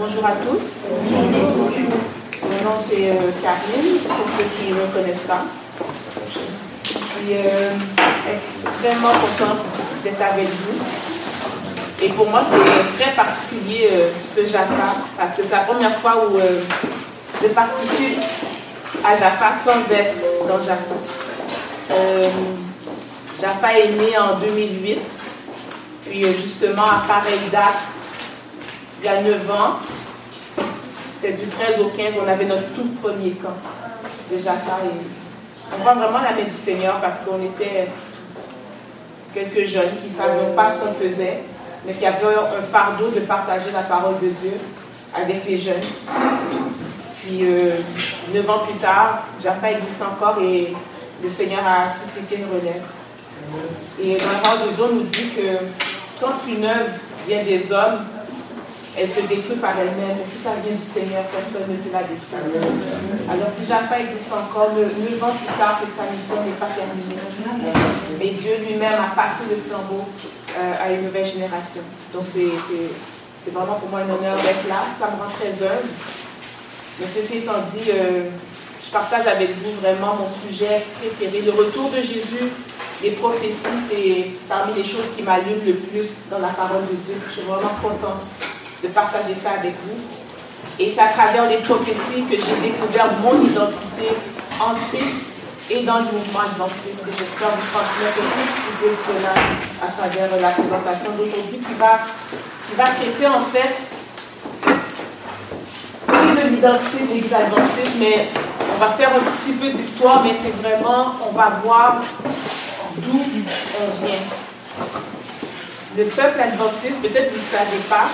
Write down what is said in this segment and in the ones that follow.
Bonjour à tous. Mon nom c'est euh, Karine, pour ceux qui ne me connaissent pas. Je suis euh, extrêmement contente d'être avec vous. Et pour moi, c'est très particulier euh, ce Jaffa, parce que c'est la première fois où je participe à Jaffa sans être dans Jaffa. Jaffa est né en 2008, puis justement à pareille date, il y a 9 ans, c'était du 13 au 15, on avait notre tout premier camp de Jacques on voit vraiment la main du Seigneur parce qu'on était quelques jeunes qui ne savaient pas ce qu'on faisait, mais qui avaient un fardeau de partager la parole de Dieu avec les jeunes. Puis, euh, neuf ans plus tard, Jaffa existe encore et le Seigneur a suscité une relève. Et dans parole de Dieu, nous dit que quand une œuvre vient des hommes, elle se détruit par elle-même. Mais si ça vient du Seigneur, personne ne peut la détruire. Alors si Jaffa existe encore, neuf ans plus tard, c'est que sa mission n'est pas terminée. Mais Dieu lui-même a passé le flambeau euh, à une nouvelle génération. Donc c'est vraiment pour moi un honneur d'être là. Ça me rend très humble. Mais ceci étant dit, euh, je partage avec vous vraiment mon sujet préféré, le retour de Jésus. Les prophéties, c'est parmi les choses qui m'allument le plus dans la parole de Dieu. Je suis vraiment contente de partager ça avec vous. Et c'est à travers les prophéties que j'ai découvert mon identité en Christ et dans le mouvement adventiste. Et j'espère vous transmettre un petit peu cela à travers la présentation d'aujourd'hui qui va, qui va traiter en fait de l'identité de l'Église adventiste, mais on va faire un petit peu d'histoire, mais c'est vraiment, on va voir d'où on vient. Le peuple adventiste, peut-être vous ne le savez pas,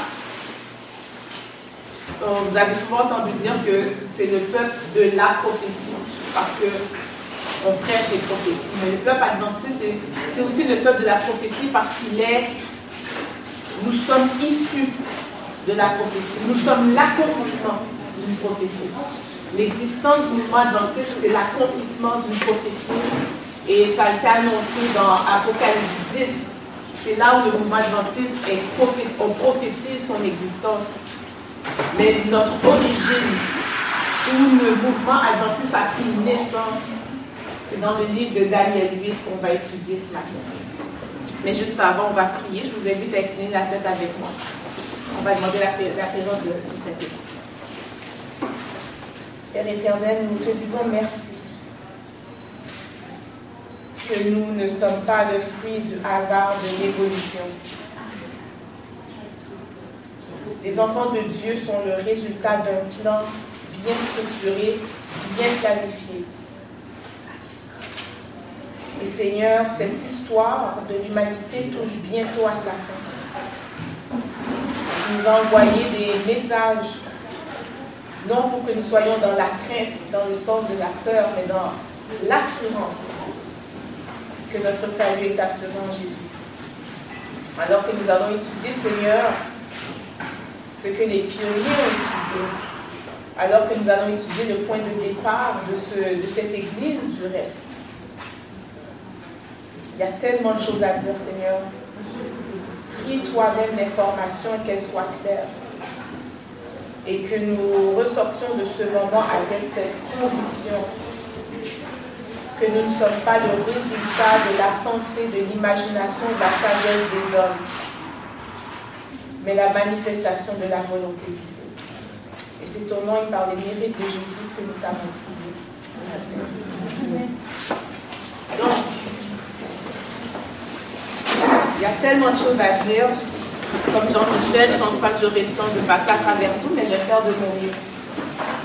vous avez souvent entendu dire que c'est le peuple de la prophétie, parce que on prêche les prophéties. Mais le peuple adventiste, c'est aussi le peuple de la prophétie parce qu'il est, nous sommes issus de la prophétie. Nous sommes l'accomplissement d'une prophétie. L'existence du mouvement adventiste, c'est l'accomplissement d'une prophétie. Et ça a été annoncé dans Apocalypse 10. C'est là où le mouvement adventiste est on prophétise son existence. Mais notre origine, où le mouvement adventiste a pris naissance, c'est dans le livre de Daniel 8 qu'on va étudier ce matin. Mais juste avant, on va prier. Je vous invite à incliner la tête avec moi. On va demander la, présence du Saint-Esprit. Père éternel, nous te disons merci que nous ne sommes pas le fruit du hasard de l'évolution les enfants de Dieu sont le résultat d'un plan bien structuré, bien planifié. Et Seigneur, cette histoire de l'humanité touche bientôt à sa fin. Tu nous as envoyé des messages, non pour que nous soyons dans la crainte, dans le sens de la peur, mais dans l'assurance que notre salut est assuré en Jésus. Alors que nous allons étudier, Seigneur, ce que les pionniers ont étudié, alors que nous allons étudier le point de départ de, ce, de cette Église du reste. Il y a tellement de choses à dire, Seigneur. Trie toi-même l'information et qu'elle soit claire. Et que nous ressortions de ce moment avec cette conviction que nous ne sommes pas le résultat de la pensée, de l'imagination, de la sagesse des hommes, mais la manifestation de la volonté de Dieu. Et c'est au nom et par les mérites de Jésus que nous t'avons prié. Donc, il y a tellement de choses à dire. Comme Jean-Michel, je ne pense pas que j'aurai le temps de passer à travers tout, mais je vais faire de mon mieux.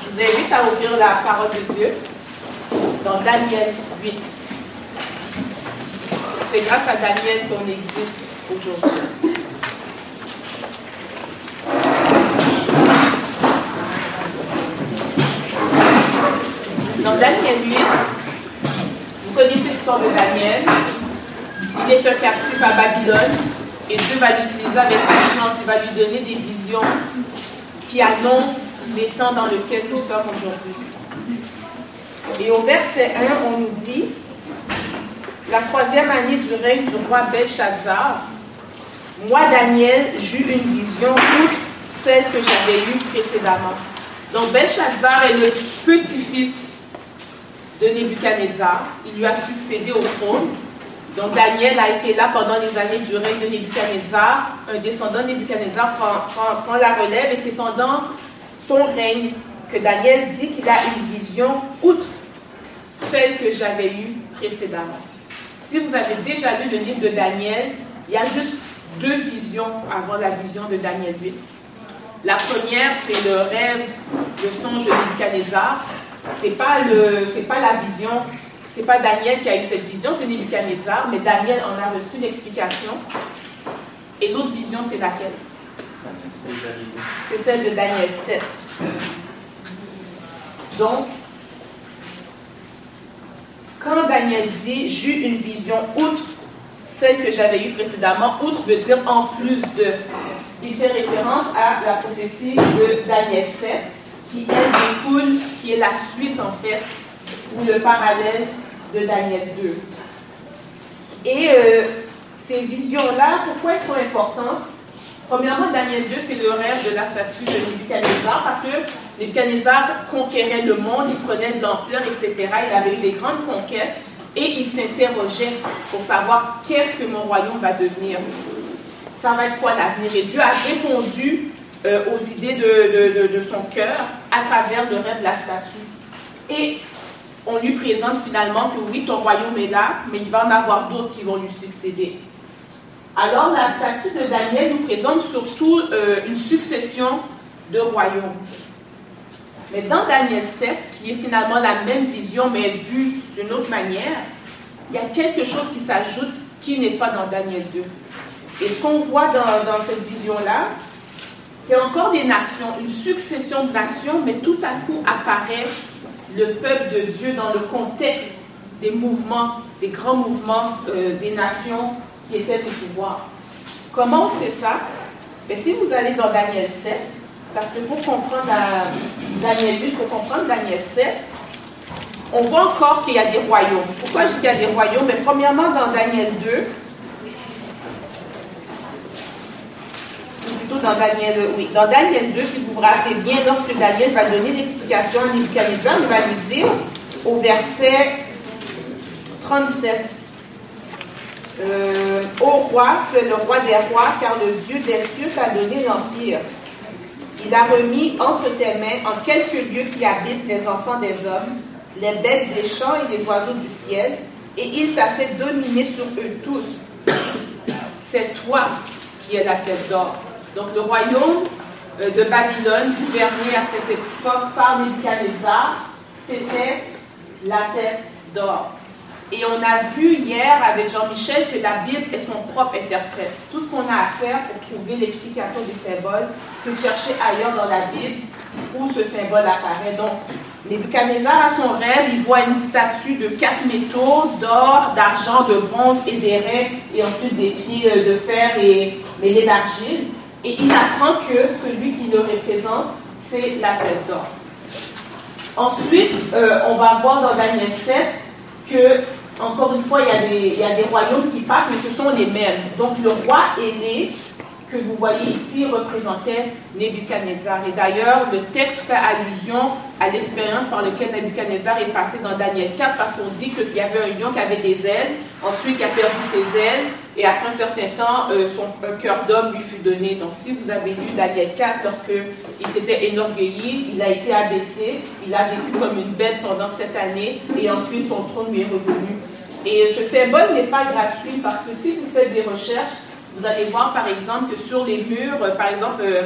Je vous invite à ouvrir la parole de Dieu dans Daniel 8. C'est grâce à Daniel qu'on existe aujourd'hui. Dans Daniel 8, vous connaissez de Daniel. Il est un captif à Babylone et Dieu va l'utiliser avec puissance. Il va lui donner des visions qui annoncent les temps dans lesquels nous sommes aujourd'hui. Et au verset 1, on nous dit La troisième année du règne du roi Belshazzar, moi, Daniel, j'eus une vision. Outre celle que j'avais eue précédemment. Donc Belshazzar est le petit-fils de Nebuchadnezzar. Il lui a succédé au trône. Donc Daniel a été là pendant les années du règne de Nebuchadnezzar. Un descendant de Nebuchadnezzar prend, prend la relève et c'est pendant son règne que Daniel dit qu'il a une vision outre celle que j'avais eue précédemment. Si vous avez déjà lu le livre de Daniel, il y a juste deux visions avant la vision de Daniel 8. La première, c'est le rêve, le songe de Nebuchadnezzar. Ce n'est pas, pas la vision, ce n'est pas Daniel qui a eu cette vision, c'est Nebuchadnezzar, mais Daniel en a reçu l'explication. Et l'autre vision, c'est laquelle? C'est celle de Daniel 7. Donc, quand Daniel dit J'eus une vision outre celle que j'avais eue précédemment, outre veut dire en plus de. Il fait référence à la prophétie de Daniel 7, qui elle découle, qui est la suite en fait, ou le parallèle de Daniel 2. Et euh, ces visions-là, pourquoi elles sont importantes? Premièrement, Daniel 2, c'est le rêve de la statue de Nebuchadnezzar, parce que Nebuchadnezzar conquérait le monde, il prenait de l'ampleur, etc. Il avait eu des grandes conquêtes et il s'interrogeait pour savoir qu'est-ce que mon royaume va devenir. Ça va être quoi l'avenir? Et Dieu a répondu euh, aux idées de, de, son cœur à travers le rêve de la statue. Et on lui présente finalement que oui, ton royaume est là, mais il va en avoir d'autres qui vont lui succéder. Alors la statue de Daniel nous présente surtout euh, une succession de royaumes. Mais dans Daniel 7, qui est finalement la même vision, mais vue d'une autre manière, il y a quelque chose qui s'ajoute qui n'est pas dans Daniel 2. Et ce qu'on voit dans, dans cette vision-là, c'est encore des nations, une succession de nations, mais tout à coup apparaît le peuple de Dieu dans le contexte des mouvements, des grands mouvements euh, des nations qui étaient au pouvoir. Comment c'est ça? Mais ben, Si vous allez dans Daniel 7, parce que pour comprendre Daniel 8, il faut comprendre Daniel 7, on voit encore qu'il y a des royaumes. Pourquoi je y a des royaumes? Mais premièrement, dans Daniel 2, dans Daniel, oui, dans Daniel 2, si vous vous rappelez bien, lorsque Daniel va donner l'explication à Nebuchadnezzar, il va lui dire au verset 37, euh, Ô roi, tu es le roi des rois, car le Dieu des cieux t'a donné l'empire. Il a remis entre tes mains, en quelques lieux qui habitent les enfants des hommes, les bêtes des champs et les oiseaux du ciel, et il t'a fait dominer sur eux tous. C'est toi qui es la tête d'or. Donc le royaume euh, de Babylone, gouverné à cette époque par Nebuchadnezzar, c'était la tête d'or. Et on a vu hier avec Jean-Michel que la Bible est son propre interprète. Tout ce qu'on a à faire pour trouver l'explication du symbole, c'est de chercher ailleurs dans la Bible où ce symbole apparaît. Donc, Nebuchadnezzar a son rêve, il voit une statue de quatre métaux, d'or, d'argent, de bronze et d'airain, et ensuite des pieds euh, de fer et mêlés d'argile. Et il apprend que celui qui le représente, c'est la tête d'or. Ensuite, euh, on va voir dans Daniel 7 que encore une fois, il y, a des, y, a des, royaumes qui passent, mais ce sont les mêmes. Donc le roi aîné que vous voyez ici représentait Nebuchadnezzar. Et d'ailleurs, le texte fait allusion à l'expérience par laquelle Nebuchadnezzar est passé dans Daniel 4, parce qu'on dit qu'il y avait un lion qui avait des ailes, ensuite il a perdu ses ailes, et après un certain temps, euh, son cœur d'homme lui fut donné. Donc si vous avez lu Daniel 4, lorsqu'il s'était énorgueilli, il a été abaissé, il a vécu comme une bête pendant cette année, et ensuite son trône lui est revenu. Et ce symbole n'est pas gratuit, parce que si vous faites des recherches, vous allez voir par exemple que sur les murs, euh, par exemple, euh,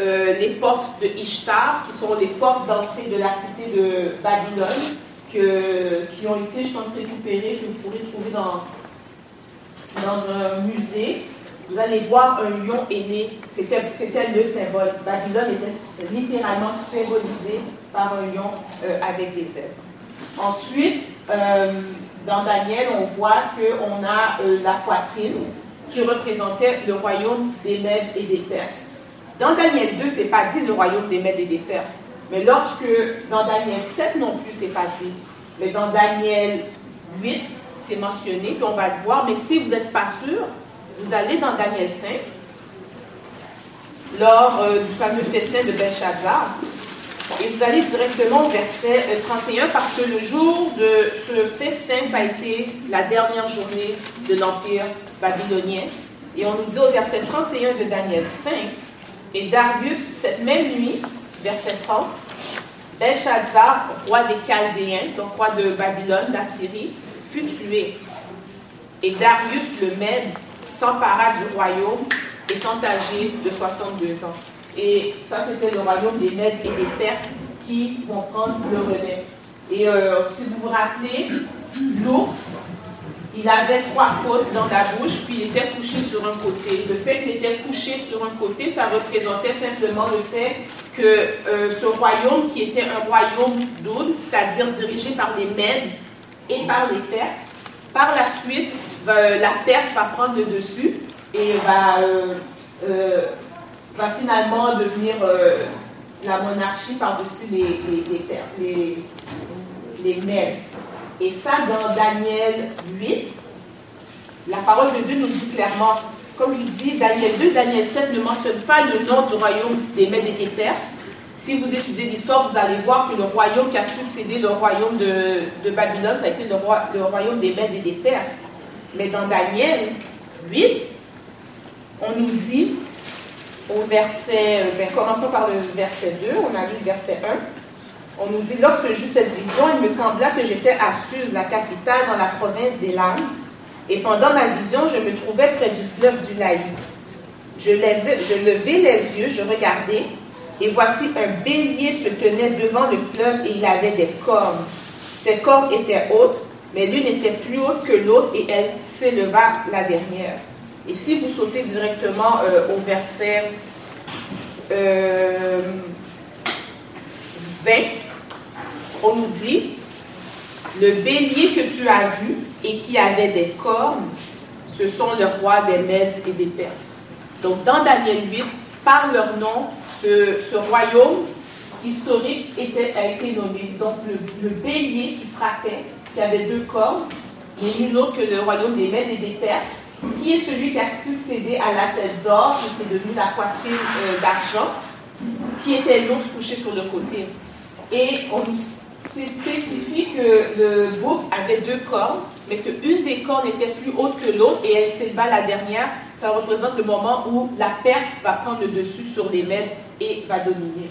euh, les portes de Ishtar, qui sont les portes d'entrée de la cité de Babylone, que, qui ont été, je pense, récupérées, que vous pourrez trouver dans, dans un musée. Vous allez voir un lion aîné, c'était le symbole. Babylone était littéralement symbolisé par un lion avec des ailes. Ensuite, dans Daniel, on voit qu'on a la poitrine qui représentait le royaume des Mèdes et des Perses. Dans Daniel 2, c'est pas dit le royaume des Mèdes et des Perses. Mais lorsque, dans Daniel 7 non plus, c'est pas dit. Mais dans Daniel 8, c'est mentionné, puis on va le voir. Mais si vous n'êtes pas sûr, vous allez dans Daniel 5. lors euh, du fameux festin de Belshazzar. Et vous allez directement au verset 31 euh, parce que le jour de ce festin, ça a été la dernière journée de l'Empire babylonien. Et on nous dit au verset 31 de Daniel 5, et Darius, cette même nuit, verset 30, Belshazzar, roi des Chaldéens, donc roi de Babylone, d'Assyrie, fut tué. Et Darius le Mède s'empara du royaume, étant âgé de 62 ans. Et ça, c'était le royaume des Mèdes et des Perses qui vont prendre le relais. Et euh, si vous vous rappelez, l'ours, il avait trois côtes dans la bouche, puis il était couché sur un côté. Le fait qu'il était couché sur un côté, ça représentait simplement le fait que euh, ce royaume, qui était un royaume double, c'est-à-dire dirigé par les Mèdes et par les Perses, par la suite, la Perse va prendre le dessus et va, euh, va finalement devenir la monarchie par-dessus les, les, les, les, Et ça, dans Daniel 8, la parole de Dieu nous dit clairement, comme je vous dis, Daniel 2, Daniel 7 ne mentionne pas le nom du royaume des Mèdes et des Perses. Si vous étudiez l'histoire, vous allez voir que le royaume qui a succédé le royaume de, Babylone, ça a été le, royaume des Mèdes et des Perses. Mais dans Daniel 8, on nous dit au verset, ben, commençons par le verset 2, on a lu le verset 1. On nous dit, lorsque j'eus cette vision, il me sembla que j'étais à Suse, la capitale dans la province des Landes, et pendant ma vision, je me trouvais près du fleuve du Laï. Je, je levai les yeux, je regardais, et voici un bélier se tenait devant le fleuve et il avait des cornes. Ses cornes étaient hautes, mais l'une était plus haute que l'autre et elle s'éleva la dernière. Et si vous sautez directement euh, au verset 20, euh, on nous dit, le bélier que tu as vu et qui avait des cornes, ce sont le roi des Mèdes et des Perses. Donc dans Daniel 8, par leur nom, ce, royaume historique était, a été nommé. Donc le, bélier qui frappait, qui avait deux cornes, n'est nul autre que le royaume des Mèdes et des Perses qui est celui qui a succédé à la tête d'or, qui était devenue la poitrine euh, d'argent, qui était l'ours couché sur le côté. Et on spécifie que le bouc avait deux cornes, mais qu'une des cornes était plus haute que l'autre et elle s'éleva la dernière. Ça représente le moment où la Perse va prendre le dessus sur les Mèdes et va dominer.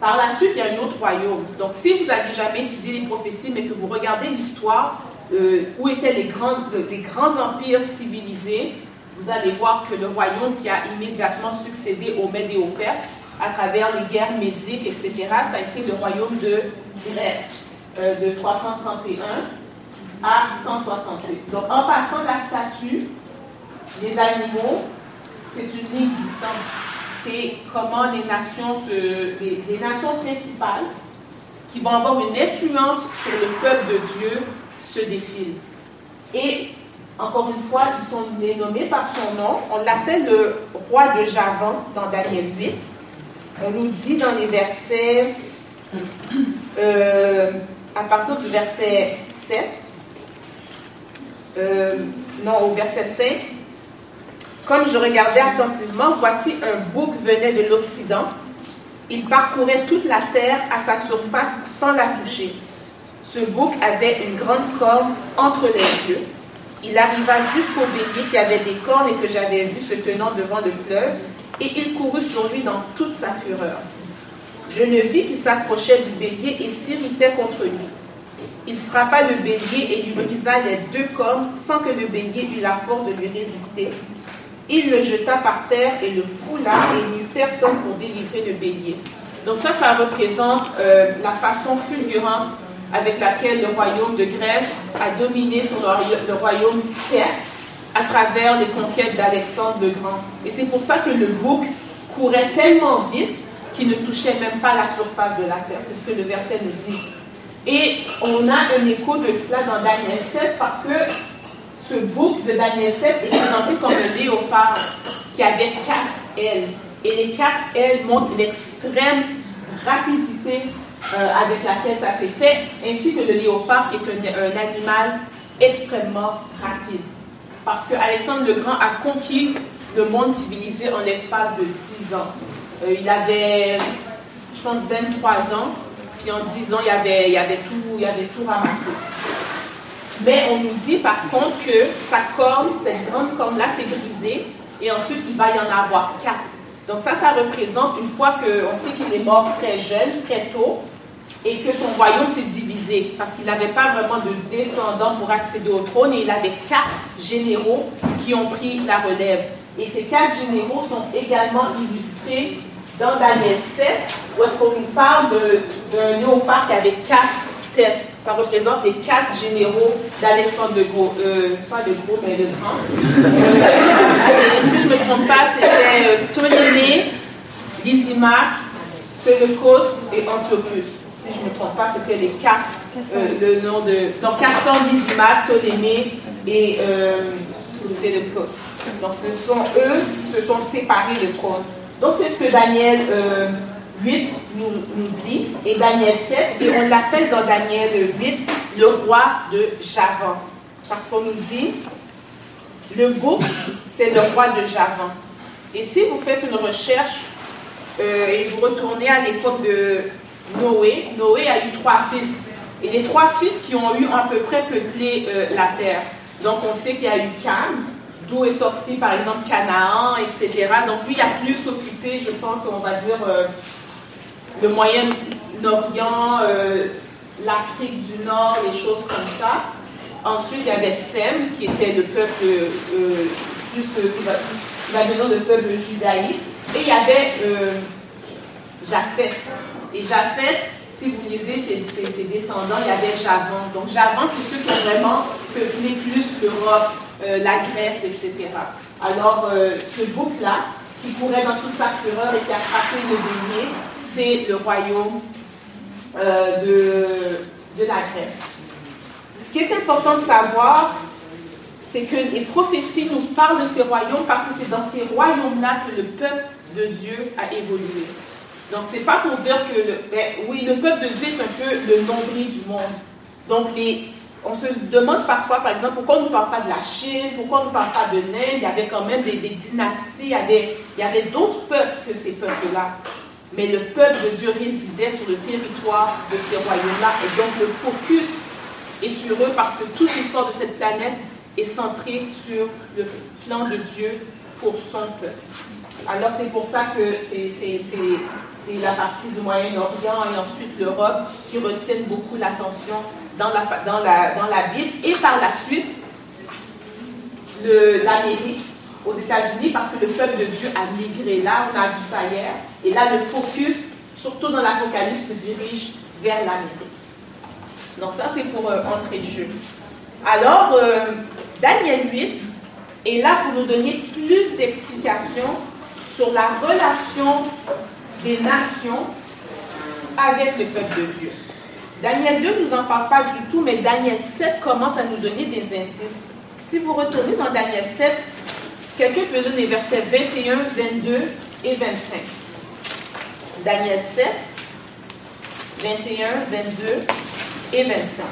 Par la suite, il y a un autre royaume. Donc, si vous n'avez jamais étudié les prophéties, mais que vous regardez l'histoire, euh, où étaient les grands, les grands empires civilisés, vous allez voir que le royaume qui a immédiatement succédé aux Mèdes et aux Perses, à travers les guerres médiques, etc., ça a été le royaume de Grèce, euh, de 331 à 168. Donc, en passant la statue, les animaux, c'est une ligne du temps. C'est comment les nations, se, les nations principales qui vont avoir une influence sur le peuple de Dieu se défilent. Et encore une fois, ils sont nommés par son nom. On l'appelle le roi de Javan dans Daniel 8. On nous dit dans les versets, euh, à partir du verset 7, euh, non, au verset 5, comme je regardais attentivement, voici un bouc venait de l'Occident. Il parcourait toute la terre à sa surface sans la toucher. Ce bouc avait une grande corne entre les yeux. Il arriva jusqu'au bélier qui avait des cornes et que j'avais vu se tenant devant le fleuve, et il courut sur lui dans toute sa fureur. Je ne vis qu'il s'approchait du bélier et s'irritait contre lui. Il frappa le bélier et lui brisa les deux cornes sans que le bélier eût la force de lui résister. Il le jeta par terre et le foula et il n'y eut personne pour délivrer le bélier. Donc ça, ça représente euh, la façon fulgurante avec laquelle le royaume de Grèce a dominé sur le, royaume perse à travers les conquêtes d'Alexandre le Grand. Et c'est pour ça que le bouc courait tellement vite qu'il ne touchait même pas la surface de la terre. C'est ce que le verset nous dit. Et on a un écho de cela dans Daniel 7 parce que ce bouc de Daniel 7 est présenté comme un léopard qui avait quatre ailes. Et les quatre ailes montrent l'extrême rapidité euh, avec laquelle ça s'est fait, ainsi que le léopard qui est un, animal extrêmement rapide. Parce que Alexandre le Grand a conquis le monde civilisé en l'espace de 10 ans. Euh, il avait, je pense, 23 ans, puis en 10 ans, il avait, il avait, tout, il avait tout ramassé. Mais on nous dit par contre que sa corne, cette grande corne-là, s'est brisée, et ensuite il va y en avoir quatre. Donc ça, ça représente une fois qu'on sait qu'il est mort très jeune, très tôt, et que son royaume s'est divisé, parce qu'il n'avait pas vraiment de descendants pour accéder au trône, et il avait quatre généraux qui ont pris la relève. Et ces quatre généraux sont également illustrés dans Daniel 7, où est-ce qu'on nous parle d'un léopard qui avait quatre têtes. Ça représente les quatre généraux d'Alexandre de Gros, euh, pas de Gros, mais de Grand. Euh, si je ne me trompe pas, c'était euh, Ptolémée, Lysimaque, Séleucos et Antiochus. Si je ne me trompe pas, c'était les quatre, le nom de. Donc Cassan, Lysimaque, Ptolémée et Séleucos. Donc ce sont eux qui se sont séparés de trône. Donc c'est ce que Daniel 8 nous, nous, dit, et Daniel 7, et on l'appelle dans Daniel 8 le roi de Javan. Parce qu'on nous dit, le bouc, c'est le roi de Javan. Et si vous faites une recherche euh, et vous retournez à l'époque de Noé, Noé a eu trois fils. Et les trois fils qui ont eu à peu près peuplé euh, la terre. Donc on sait qu'il y a eu Cam, est sorti par exemple Canaan, etc. Donc lui il a plus occupé, je pense, on va dire, euh, le Moyen-Orient, euh, l'Afrique du Nord, les choses comme ça. Ensuite, il y avait Sem, qui était le peuple, euh, plus, qui va le peuple judaïque. Et il y avait Japheth. Et Japheth, si vous lisez ses, descendants, il y avait Javan. Donc Javan, c'est ceux qui ont vraiment peuplé plus l'Europe, la Grèce, etc. Alors, ce bouc-là, qui courait dans toute sa fureur et qui a frappé le bélier, c'est le royaume euh, de, de la Grèce. Ce qui est important de savoir, c'est que les prophéties nous parlent de ces royaumes parce que c'est dans ces royaumes-là que le peuple de Dieu a évolué. Donc, ce n'est pas pour dire que, le, ben, oui, le peuple de Dieu est un peu le nombril du monde. Donc, les, on se demande parfois, par exemple, pourquoi on ne parle pas de la Chine, pourquoi on ne parle pas de l'Inde? Il y avait quand même des, dynasties, il y avait, avait d'autres peuples que ces peuples-là mais le peuple de Dieu résidait sur le territoire de ces royaumes-là. Et donc le focus est sur eux parce que toute l'histoire de cette planète est centrée sur le plan de Dieu pour son peuple. Alors c'est pour ça que c'est la partie du Moyen-Orient et ensuite l'Europe qui retiennent beaucoup l'attention dans la, dans, la, dans la Bible. Et par la suite, l'Amérique aux États-Unis parce que le peuple de Dieu a migré là, on a vu ça hier. Et là, le focus, surtout dans l'Apocalypse, se dirige vers l'Amérique. Donc ça, c'est pour euh, entrer de jeu. Alors, euh, Daniel 8 est là pour nous donner plus d'explications sur la relation des nations avec le peuple de Dieu. Daniel 2 ne nous en parle pas du tout, mais Daniel 7 commence à nous donner des indices. Si vous retournez dans Daniel 7, Quelqu'un peut donner versets 21, 22 et 25. Daniel 7, 21, 22 et 25.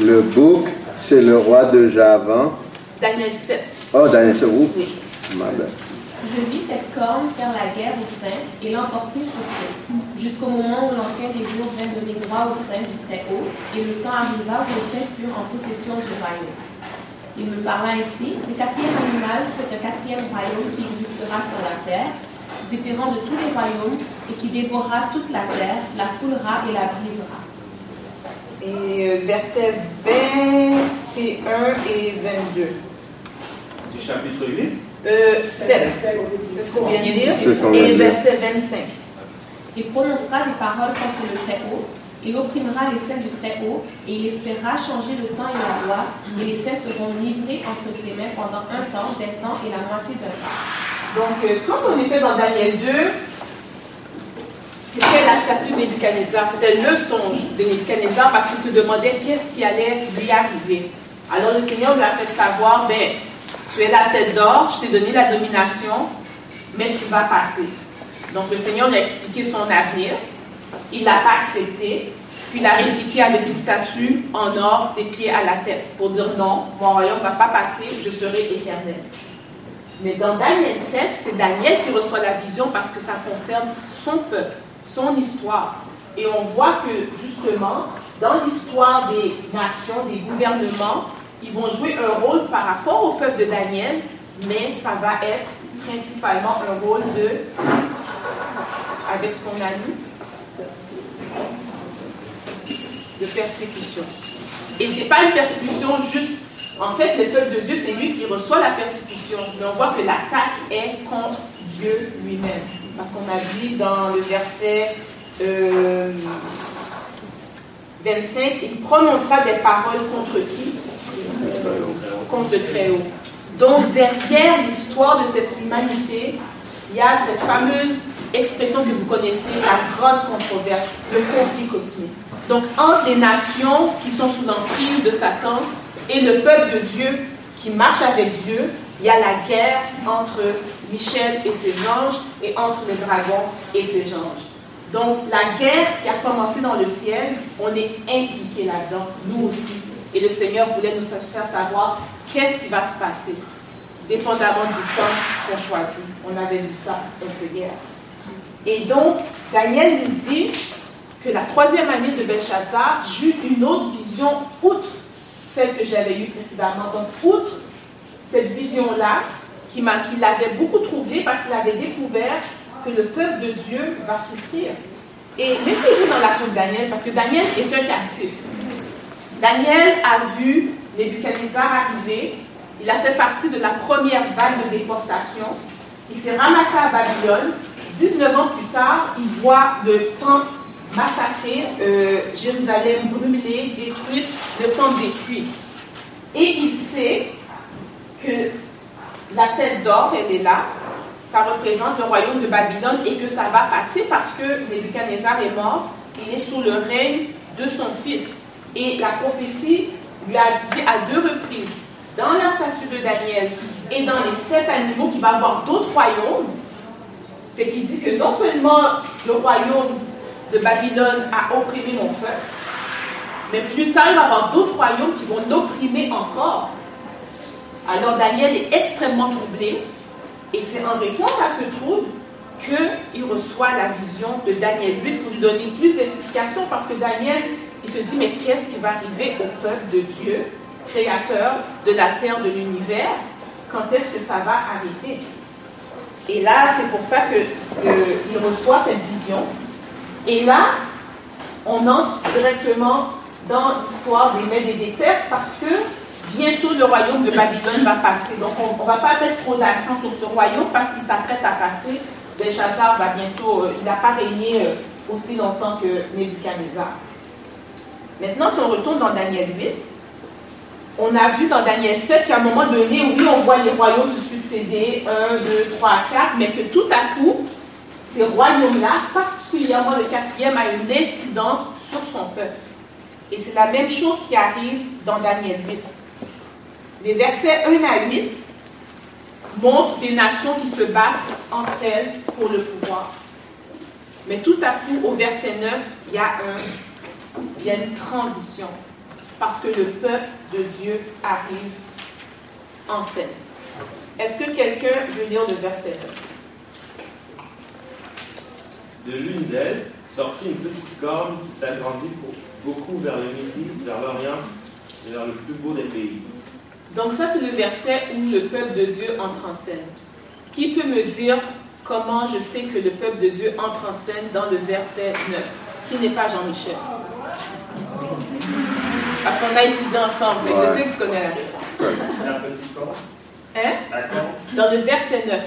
Le bouc, c'est le roi de Javan. Daniel 7. Oh, Daniel 7, oui. Oui. Je vis cette corne faire la guerre au sein et l'emporter sur pied, jusqu'au moment où l'ancien des jours vint donner droit au sein du Très-Haut, et le temps arriva où les saints furent en possession du royaume. Il me parla ainsi. Le quatrième animal, c'est un quatrième royaume qui existera sur la terre, différent de tous les royaumes, et qui dévorera toute la terre, la foulera et la brisera. Et euh, versets 21 et 22. Du chapitre 8 euh, 7. C'est ce qu'on vient de lire. Et verset 25. Il prononcera des paroles contre le Très-Haut il opprimera les saints du Très-Haut et il espérera changer le temps et la loi, et les saints seront livrés entre ses mains pendant un temps, des temps et la moitié d'un temps. Donc, euh, quand on était dans Daniel 2, c'était la statue de Nebuchadnezzar, c'était le songe de Nebuchadnezzar parce qu'il se demandait qu'est-ce qui allait lui arriver. Alors le Seigneur lui a fait savoir, ben, tu es la tête d'or, je t'ai donné la domination, mais tu vas passer. Donc le Seigneur lui a expliqué son avenir. Il n'a pas accepté. Puis il a répliqué avec une statue en or des pieds à la tête pour dire non, mon royaume ne va pas passer, je serai éternel. Mais dans Daniel 7, c'est Daniel qui reçoit la vision parce que ça concerne son peuple, son histoire. Et on voit que justement, dans l'histoire des nations, des gouvernements, ils vont jouer un rôle par rapport au peuple de Daniel, mais ça va être principalement un rôle de, avec ce qu'on a lu, de persécution. Et ce n'est pas une persécution juste. En fait, le peuple de Dieu, c'est lui qui reçoit la persécution. Mais on voit que l'attaque est contre Dieu lui-même. Parce qu'on a dit dans le verset 25, euh, il prononcera des paroles contre qui? Contre le Très-Haut. Donc, derrière l'histoire de cette humanité, il y a cette fameuse expression que vous connaissez, la grande controverse, le conflit cosmique. Donc, entre les nations qui sont sous l'emprise de Satan et le peuple de Dieu qui marche avec Dieu, il y a la guerre entre Michel et ses anges et entre les dragons et ses anges. Donc, la guerre qui a commencé dans le ciel, on est impliqué là-dedans, nous aussi. Et le Seigneur voulait nous faire savoir qu'est-ce qui va se passer, dépendamment du temps qu'on choisit. On avait vu ça un peu hier. Et donc, Daniel nous dit que la troisième année de Belshazzar, j'eus une autre vision outre celle que j'avais eue précédemment. Donc, outre cette vision-là, qui, qui l'avait beaucoup troublé parce qu'il avait découvert que le peuple de Dieu va souffrir. Et mettez-vous dans la peau de Daniel, parce que Daniel est un captif. Daniel a vu Nebuchadnezzar arriver. Il a fait partie de la première vague de déportation. Il s'est ramassé à Babylone. 19 ans plus tard, il voit le temple massacré, euh, Jérusalem brûlée, détruite, le temple détruit. Et il sait que la tête d'or, elle est là, ça représente le royaume de Babylone et que ça va passer parce que Nebuchadnezzar est mort, il est sous le règne de son fils. Et la prophétie lui a dit à deux reprises, dans la statue de Daniel et dans les sept animaux, qu'il va avoir d'autres royaumes. Et qui dit que non seulement le royaume de Babylone a opprimé mon peuple, mais plus tard, il va y avoir d'autres royaumes qui vont l'opprimer encore. Alors Daniel est extrêmement troublé, et c'est en réponse à ce trouble qu'il reçoit la vision de Daniel 8 pour lui donner plus d'explications, parce que Daniel il se dit, mais qu'est-ce qui va arriver au peuple de Dieu, créateur de la terre, de l'univers? Quand est-ce que ça va arrêter? Et là, c'est pour ça qu'il reçoit cette vision. Et là, on entre directement dans l'histoire des Mèdes et des Perses parce que bientôt le royaume de Babylone va passer. Donc on ne va pas mettre trop d'accent sur ce royaume parce qu'il s'apprête à passer. Belshazzar va bientôt, euh, il n'a pas régné euh, aussi longtemps que Nebuchadnezzar. Maintenant, si on retourne dans Daniel 8, on a vu dans Daniel 7 qu'à un moment donné, oui, on voit les royaumes se succéder, 1, 2, 3, 4, mais que tout à coup, ces royaumes-là, particulièrement le quatrième, a une incidence sur son peuple. Et c'est la même chose qui arrive dans Daniel 8. Les versets 1 à 8 montrent des nations qui se battent entre elles pour le pouvoir. Mais tout à coup, au verset 9, il y a un y a une transition parce que le peuple de Dieu arrive en scène. Est-ce que quelqu'un veut lire le verset 9 De l'une d'elles sortit une petite corne qui s'agrandit beaucoup vers le midi, vers l'Orient et vers le plus beau des pays. Donc ça, c'est le verset où le peuple de Dieu entre en scène. Qui peut me dire comment je sais que le peuple de Dieu entre en scène dans le verset 9 Qui n'est pas Jean-Michel? Parce qu'on a étudié ensemble, mais je sais que tu connais la réponse. Hein? Dans le verset 9.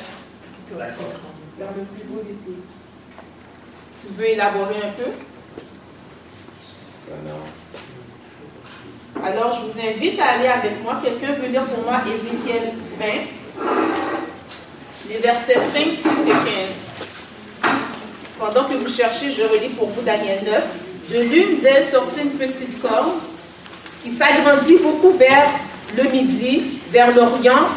Dans le plus beau des pays. Tu veux élaborer un peu? Alors, je vous invite à aller avec moi. Quelqu'un veut lire pour moi Ézéchiel 20, les versets 5, 6 et 15. Pendant que vous cherchez, je relis pour vous Daniel 9. De l'une d'elles sortit une petite corne qui s'agrandit beaucoup vers le midi, vers l'Orient,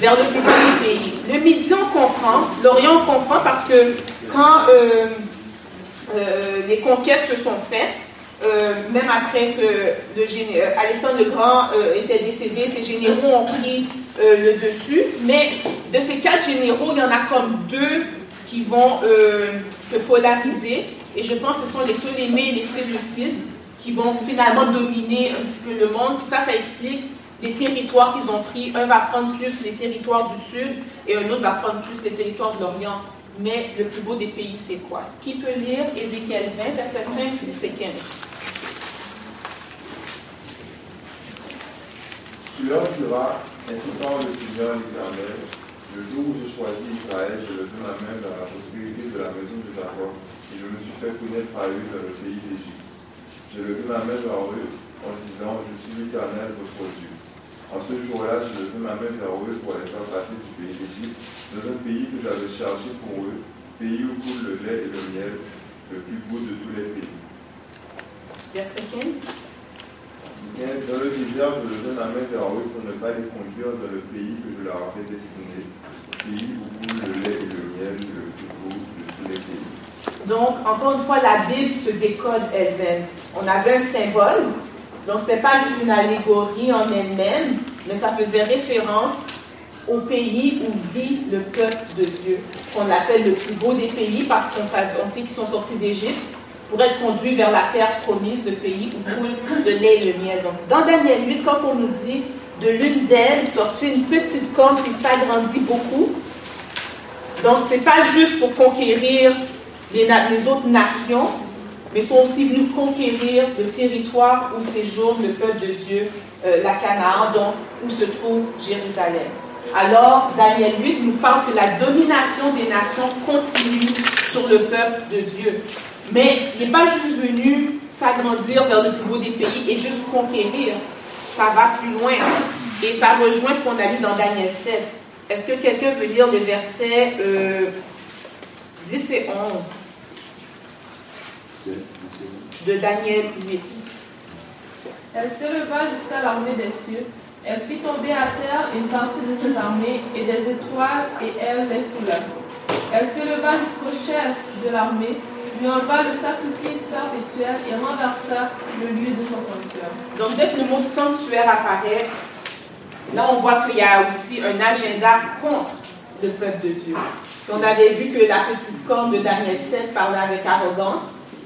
vers le du pays. Le midi, on comprend, l'Orient, on comprend parce que quand euh, euh, les conquêtes se sont faites, euh, même après que le Alexandre le Grand était décédé, ses généraux ont pris le dessus, mais de ces quatre généraux, il y en a comme deux qui vont euh, se polariser, et je pense que ce sont les Ptolémées et les Séleucides qui vont finalement dominer un petit peu le monde, ça, ça explique les territoires qu'ils ont pris. Un va prendre plus les territoires du sud, et un autre va prendre plus les territoires de l'Orient. Mais le plus beau des pays, c'est quoi? Qui peut lire Ézéchiel 20, versets 5, 6 et 15 Tu leur diras, ainsi parle le Seigneur l'Éternel, le jour où je choisis Israël, je levé ma main vers la prospérité de la maison de Jacob, et je me suis fait connaître à eux dans le pays d'Égypte. J'ai levé ma main vers eux en disant, je suis l'Éternel, votre Dieu. En ce jour-là, j'ai levé ma main vers eux pour les faire passer du pays d'Égypte, dans un pays que j'avais chargé pour eux, pays où coule le lait et le miel, le plus beau de tous les pays. Verset 15 dans le désert, je levai ma main vers eux pour ne pas les conduire dans le pays que je leur avais destiné, pays où coule le lait et le miel, le plus de tous les pays. Donc, encore une fois, la Bible se décode elle-même. On avait un symbole, donc ce n'est pas juste une allégorie en elle-même, mais ça faisait référence au pays où vit le peuple de Dieu, qu'on appelle le plus beau des pays parce qu'on sait qu'ils sont sortis d'Égypte pour être conduits vers la terre promise, le pays où coule le lait et le miel. Donc, dans Daniel 8, quand on nous dit de l'une d'elles sortit une petite corne qui s'agrandit beaucoup, donc c'est pas juste pour conquérir les, les, autres nations, mais sont aussi venus conquérir le territoire où séjourne le peuple de Dieu, euh, la Canaan, donc où se trouve Jérusalem. Alors, Daniel 8 nous parle que la domination des nations continue sur le peuple de Dieu. Mais il n'est pas juste venu s'agrandir vers le plus beau des pays et juste conquérir. Ça va plus loin. Et ça rejoint ce qu'on a lu dans Daniel 7. Est-ce que quelqu'un veut lire les versets 10 et 11 de Daniel 8 Elle s'éleva jusqu'à l'armée des cieux. Elle fit tomber à terre une partie de cette armée et des étoiles, et elle les foula. Elle s'éleva jusqu'au chef de l'armée lui enleva le sacrifice perpétuel et renversa le lieu de son sanctuaire. Donc, dès que le mot sanctuaire apparaît, là, on voit qu'il y a aussi un agenda contre le peuple de Dieu. On avait vu que la petite corne de Daniel 7 parlait avec arrogance,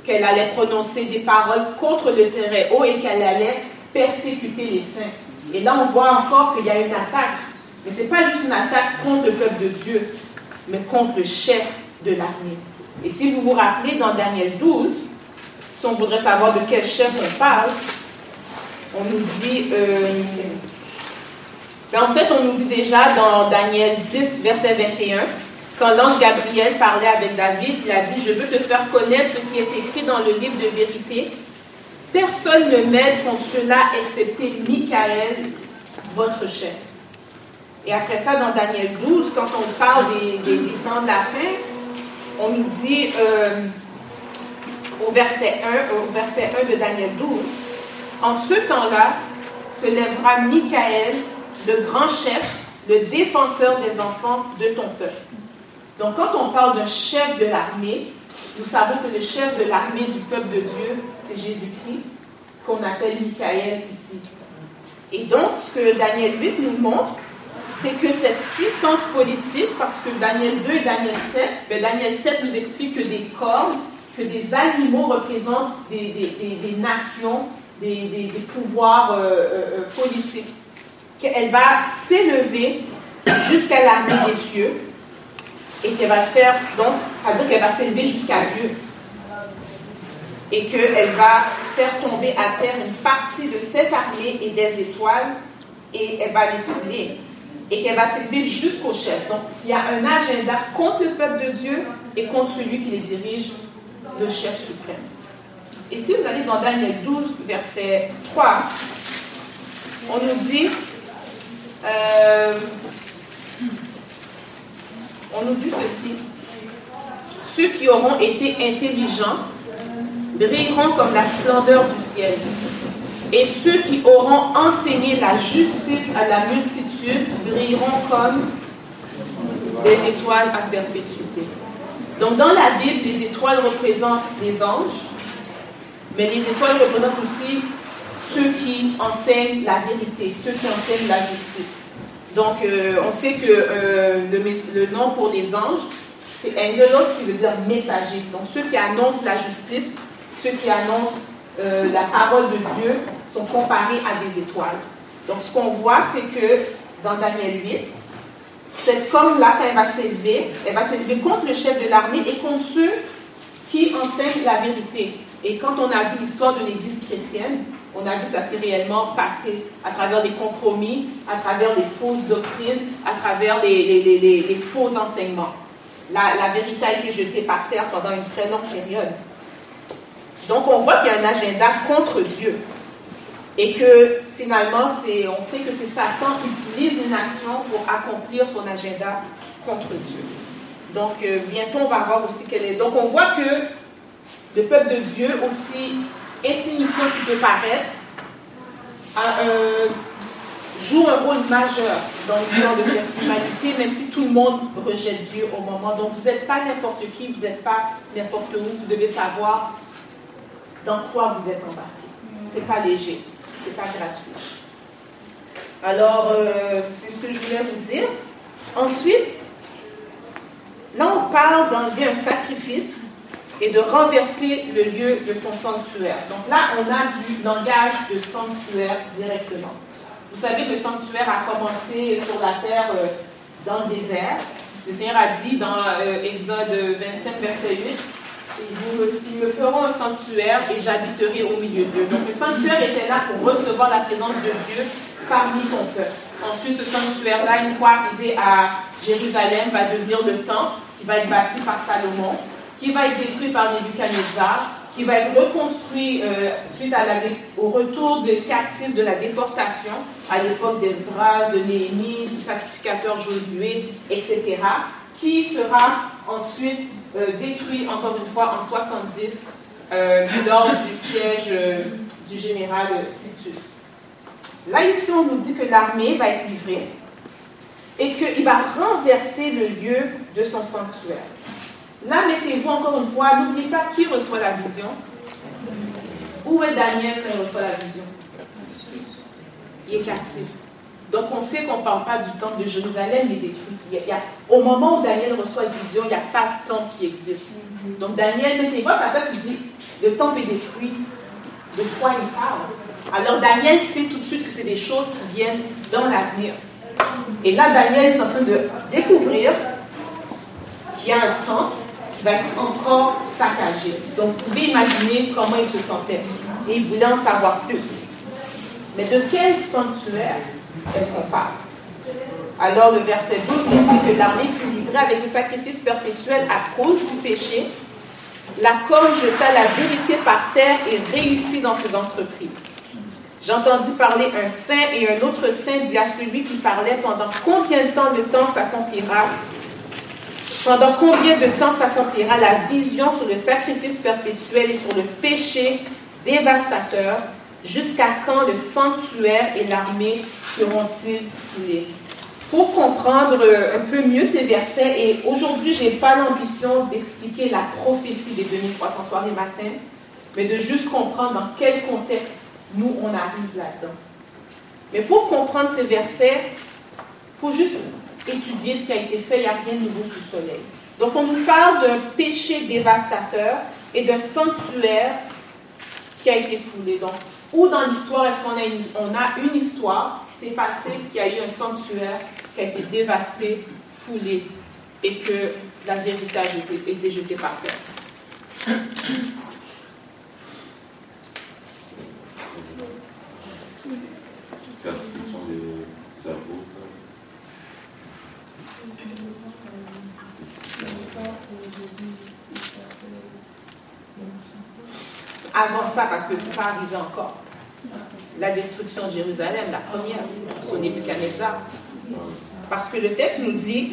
qu'elle allait prononcer des paroles contre le terrain haut et qu'elle allait persécuter les saints. Et là, on voit encore qu'il y a une attaque. Mais ce n'est pas juste une attaque contre le peuple de Dieu, mais contre le chef de l'armée. Et si vous vous rappelez, dans Daniel 12, si on voudrait savoir de quel chef on parle, on nous dit, euh, ben, en fait, on nous dit déjà dans Daniel 10, verset 21, quand l'ange Gabriel parlait avec David, il a dit, je veux te faire connaître ce qui est écrit dans le livre de vérité. Personne ne m'aide contre cela excepté Michael, votre chef. Et après ça, dans Daniel 12, quand on parle des temps de la fin, on nous dit euh, au, verset 1, au verset 1 de Daniel 12, En ce temps-là se lèvera Michael, le grand chef, le défenseur des enfants de ton peuple. Donc quand on parle d'un chef de l'armée, nous savons que le chef de l'armée du peuple de Dieu, c'est Jésus-Christ, qu'on appelle Michael ici. Et donc, ce que Daniel 8 nous montre, c'est que cette puissance politique, parce que Daniel 2 et Daniel 7, ben Daniel 7 nous explique que des cornes, que des animaux représentent des, nations, des, pouvoirs euh, euh, euh, politiques, qu'elle va s'élever jusqu'à l'armée des cieux et qu'elle va faire, donc, ça veut dire qu'elle va s'élever jusqu'à Dieu. Et qu'elle va faire tomber à terre une partie de cette armée et des étoiles et elle va les fouler et qu'elle va s'élever jusqu'au chef. Donc, il y a un agenda contre le peuple de Dieu et contre celui qui les dirige, le chef suprême. Et si vous allez dans Daniel 12, verset 3, on nous dit, euh, on nous dit ceci, ceux qui auront été intelligents brilleront comme la splendeur du ciel et ceux qui auront enseigné la justice à la multitude brilleront comme des étoiles à perpétuité. Donc dans la Bible, les étoiles représentent les anges, mais les étoiles représentent aussi ceux qui enseignent la vérité, ceux qui enseignent la justice. Donc, euh, on sait que euh, le, nom pour les anges, c'est angelos qui veut dire messager. Donc, ceux qui annoncent la justice, ceux qui annoncent euh, la parole de Dieu sont comparés à des étoiles. Donc, ce qu'on voit, c'est que dans Daniel 8, cette corne-là, quand elle va s'élever, elle va s'élever contre le chef de l'armée et contre ceux qui enseignent la vérité. Et quand on a vu l'histoire de l'Église chrétienne, on a vu que ça s'est réellement passé à travers des compromis, à travers des fausses doctrines, à travers les, faux enseignements. La, la, vérité a été jetée par terre pendant une très longue période. Donc on voit qu'il y a un agenda contre Dieu. Et que finalement, on sait que c'est Satan qui utilise les nations pour accomplir son agenda contre Dieu. Donc euh, bientôt, on va voir aussi quelle est. Donc on voit que le peuple de Dieu, aussi insignifiant qu'il peut paraître, joue un rôle majeur dans l'histoire de cette humanité, même si tout le monde rejette Dieu au moment. Donc vous n'êtes pas n'importe qui, vous n'êtes pas n'importe où, vous devez savoir dans quoi vous êtes embarqué. C'est pas léger, c'est pas gratuit. Alors, euh, c'est ce que je voulais vous dire. Ensuite, là, on parle d'enlever un sacrifice et de renverser le lieu de son sanctuaire. Donc là, on a du langage de sanctuaire directement. Vous savez que le sanctuaire a commencé sur la terre euh, dans le désert. Le Seigneur a dit dans euh, Exode 25, verset 8, ils me, feront un sanctuaire et j'habiterai au milieu d'eux. Donc le sanctuaire était là pour recevoir la présence de Dieu parmi son peuple. Ensuite, ce sanctuaire-là, une fois arrivé à Jérusalem, va devenir le temple qui va être bâti par Salomon qui va être détruit par Nebuchadnezzar, qui va être reconstruit euh, suite au retour des captifs de la déportation à l'époque d'Esdras, de Néhémie, du sacrificateur Josué, etc., qui sera ensuite euh, détruit encore une fois en 70 euh, lors du siège du général Titus. Là, ici, on nous dit que l'armée va être livrée et qu'il va renverser le lieu de son sanctuaire. Là, mettez-vous encore une fois, n'oubliez pas qui reçoit la vision. Où est Daniel il reçoit la vision? Il est captif. Donc on sait qu'on ne parle pas du temple de Jérusalem, il est détruit. au moment où Daniel reçoit la vision, il n'y a pas de temple qui existe. Donc Daniel, mettez-vous, ça passe, il dit, le temple est détruit. De quoi il parle Alors Daniel sait tout de suite que c'est des choses qui viennent dans l'avenir. Et là, Daniel est en train de découvrir qu'il y a un temple va être encore saccagé. Donc, vous pouvez imaginer comment il se sentait. Et il voulait en savoir plus. Mais de quel sanctuaire est-ce qu'on parle Alors, le verset 12 nous dit que l'armée fut livrée avec le sacrifice perpétuel à cause du péché. La corne jeta la vérité par terre et réussit dans ses entreprises. J'entendis parler un saint et un autre saint dit à celui qui parlait pendant combien de temps de temps s'accomplira? Pendant combien de temps s'accomplira la vision sur le sacrifice perpétuel et sur le péché dévastateur? Jusqu'à quand le sanctuaire et l'armée seront-ils foulés? Pour comprendre un peu mieux ces versets, et aujourd'hui, je n'ai pas l'ambition d'expliquer la prophétie des 2300 soirées matin, mais de juste comprendre dans quel contexte nous, on arrive là-dedans. Mais pour comprendre ces versets, il faut juste étudier ce qui a été fait, il n'y a rien de nouveau sous le soleil. Donc on nous parle d'un péché dévastateur et d'un sanctuaire qui a été foulé. Donc, où dans l'histoire est-ce qu'on a une, histoire qui s'est passée, qu'il y a eu un sanctuaire qui a été dévasté, foulé, et que la vérité a été jetée par terre? Avant ça, parce que ce n'est pas arrivé encore. La destruction de Jérusalem, la première, son Nebuchadnezzar. Parce que le texte nous dit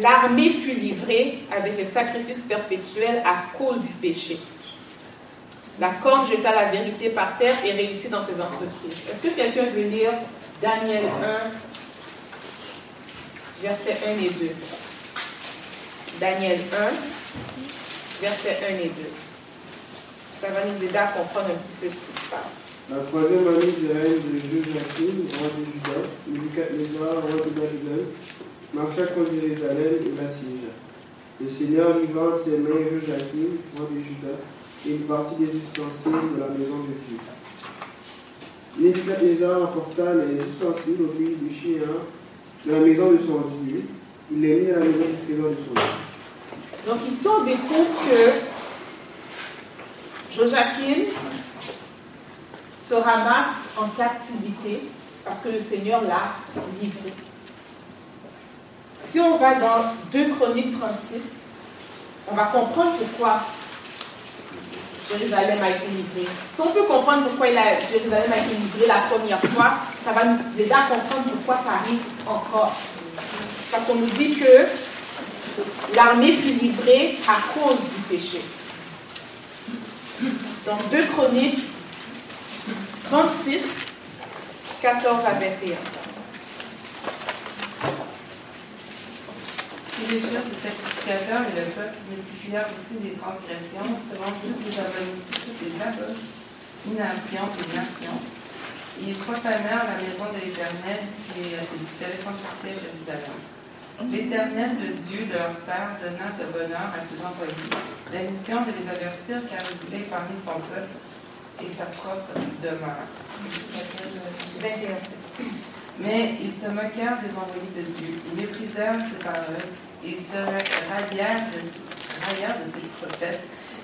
l'armée fut livrée avec le sacrifice perpétuel à cause du péché. La corne jeta la vérité par terre et réussit dans ses entreprises. Est-ce que quelqu'un veut lire Daniel 1, versets 1 et 2 Daniel 1, versets 1 et 2. Ça va nous aider à comprendre un petit peu ce qui se passe. La troisième année du règne de Joachim, roi de Juda, Nebuchadnezzar, roi de Babylone, marcha contre Jérusalem et l'assiégea. Le Seigneur livra entre ses mains Joachim, roi de Juda, et une partie des ustensiles de la maison de Dieu. Nebuchadnezzar apporta les ustensiles au pays du chien de la maison de son Dieu. Il les mit à la maison du trésor de son Dieu. Donc ici, on découvre que Joachim se ramasse en captivité parce que le Seigneur l'a livré. Si on va dans 2 Chroniques 36, on va comprendre pourquoi Jérusalem a été livré. Si on peut comprendre pourquoi Jérusalem a été livré la première fois, ça va nous aider à comprendre pourquoi ça arrive encore. Parce qu'on nous dit que l'armée fut livrée à cause du péché. Dans 2 Chroniques 36, 14 à 21. Puis les chefs des sacrificateurs et le peuple multiplièrent aussi les transgressions selon toutes les les abominations des nations. Ils profanèrent la maison de l'Éternel qui avait sanctifié Jérusalem. L'Éternel, le Dieu de leur père, donna de bonheur à ses employés la mission de les avertir car il voulait parmi son peuple et sa propre demeure. 21. Mais ils se moquèrent des envoyés de Dieu. Ils méprisèrent ses paroles et ils se raillèrent de, ses prophètes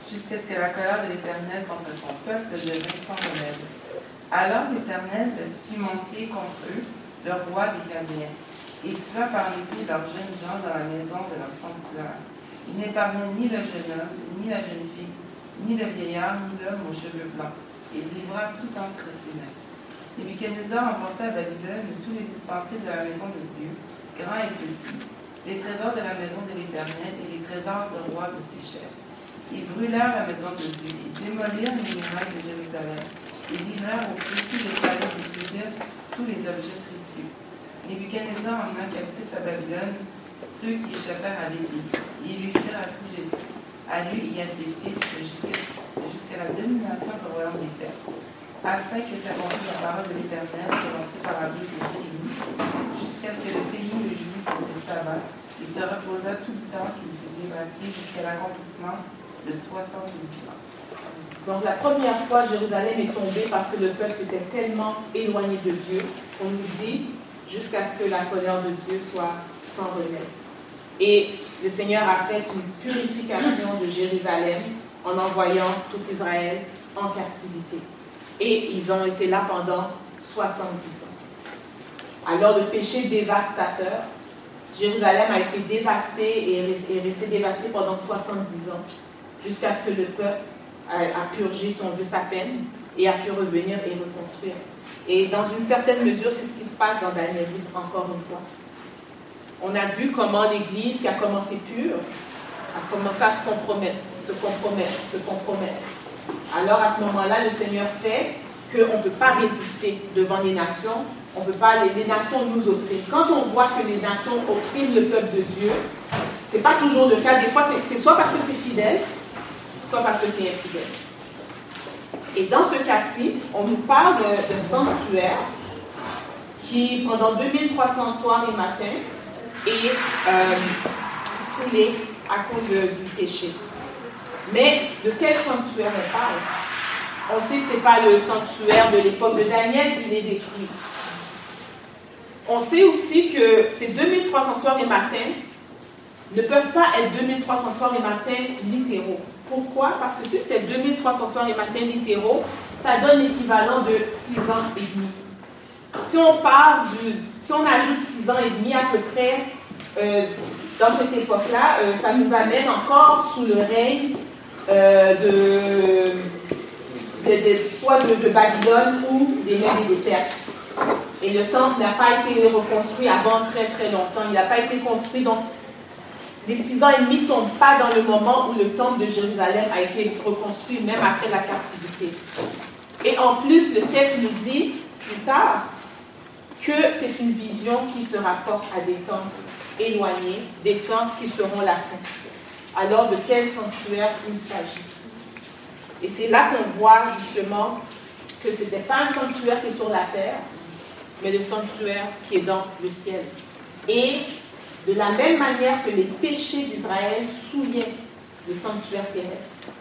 jusqu'à ce que la colère de l'Éternel contre son peuple devienne sans remède. Alors l'Éternel fit monter contre eux le roi des Chaldéens et tua par l'épée leurs jeunes gens dans la maison de leur sanctuaire. Il n'épargna ni le jeune homme, ni la jeune fille, ni le vieillard, ni l'homme aux cheveux blancs, et livra tout entre ses mains. Nebuchadnezzar emporta à Babylone tous les ustensiles de la maison de Dieu, grands et petits, les trésors de la maison de l'Éternel et les trésors du roi de ses chefs. Ils brûlèrent la maison de Dieu, ils démolirent les murailles de Jérusalem, ils livrèrent au feu tous les palais de plaisir, tous les objets précieux. Nebuchadnezzar emmena captif à Babylone ceux qui échappèrent à l'épée. Ils lui firent assujettis, à lui et à ses fils, jusqu'à la domination du royaume des afin que s'accomplisse la parole de l'Éternel prononcée par la bouche de Jérémie, jusqu'à ce que le pays ne jouit de ses sabbats. Il se reposa tout le temps qu'il fut dévasté jusqu'à l'accomplissement de 70 ans. Donc la première fois, Jérusalem est tombée parce que le peuple s'était tellement éloigné de Dieu. On nous dit jusqu'à ce que la colère de Dieu soit sans remède. Et le Seigneur a fait une purification de Jérusalem en envoyant tout Israël en captivité. Et ils ont été là pendant 70 ans. Alors le péché dévastateur, Jérusalem a été dévasté et est resté dévasté pendant 70 ans, jusqu'à ce que le peuple a, purgé son juste à peine et a pu revenir et reconstruire. Et dans une certaine mesure, c'est ce qui se passe dans Daniel encore une fois on a vu comment l'Église qui a commencé pure a commencé à se compromettre, se compromettre, se compromettre. Alors à ce moment-là, le Seigneur fait qu'on ne peut pas résister devant les nations, on peut pas, les, les, nations nous oppriment. Quand on voit que les nations oppriment le peuple de Dieu, ce n'est pas toujours le cas. Des fois, c'est soit parce que tu es fidèle, soit parce que tu es infidèle. Et dans ce cas-ci, on nous parle d'un sanctuaire qui, pendant 2300 soirs et matins, euh, foulé à cause du péché. Mais de quel sanctuaire on parle? On sait que ce n'est pas le sanctuaire de l'époque de Daniel, il est détruit. On sait aussi que ces 2300 soirs et matins ne peuvent pas être 2300 soirs et matins littéraux. Pourquoi? Parce que si c'était 2300 soirs et matins littéraux, ça donne l'équivalent de 6 ans et demi. Si on parle du, si on ajoute 6 ans et demi à peu près, euh, dans cette époque-là, euh, ça nous amène encore sous le règne euh, de, soit de, Babylone ou des Mèdes et des Perses. Et le temple n'a pas été reconstruit avant très très longtemps. Il n'a pas été construit. Donc, les six ans et demi ne tombent pas dans le moment où le temple de Jérusalem a été reconstruit, même après la captivité. Et en plus, le texte nous dit plus tard que c'est une vision qui se rapporte à des temps éloignés, des temps qui seront la fin. Alors de quel sanctuaire il s'agit? Et c'est là qu'on voit justement que ce n'était pas un sanctuaire qui est sur la terre, mais le sanctuaire qui est dans le ciel. Et de la même manière que les péchés d'Israël souillaient le sanctuaire terrestre,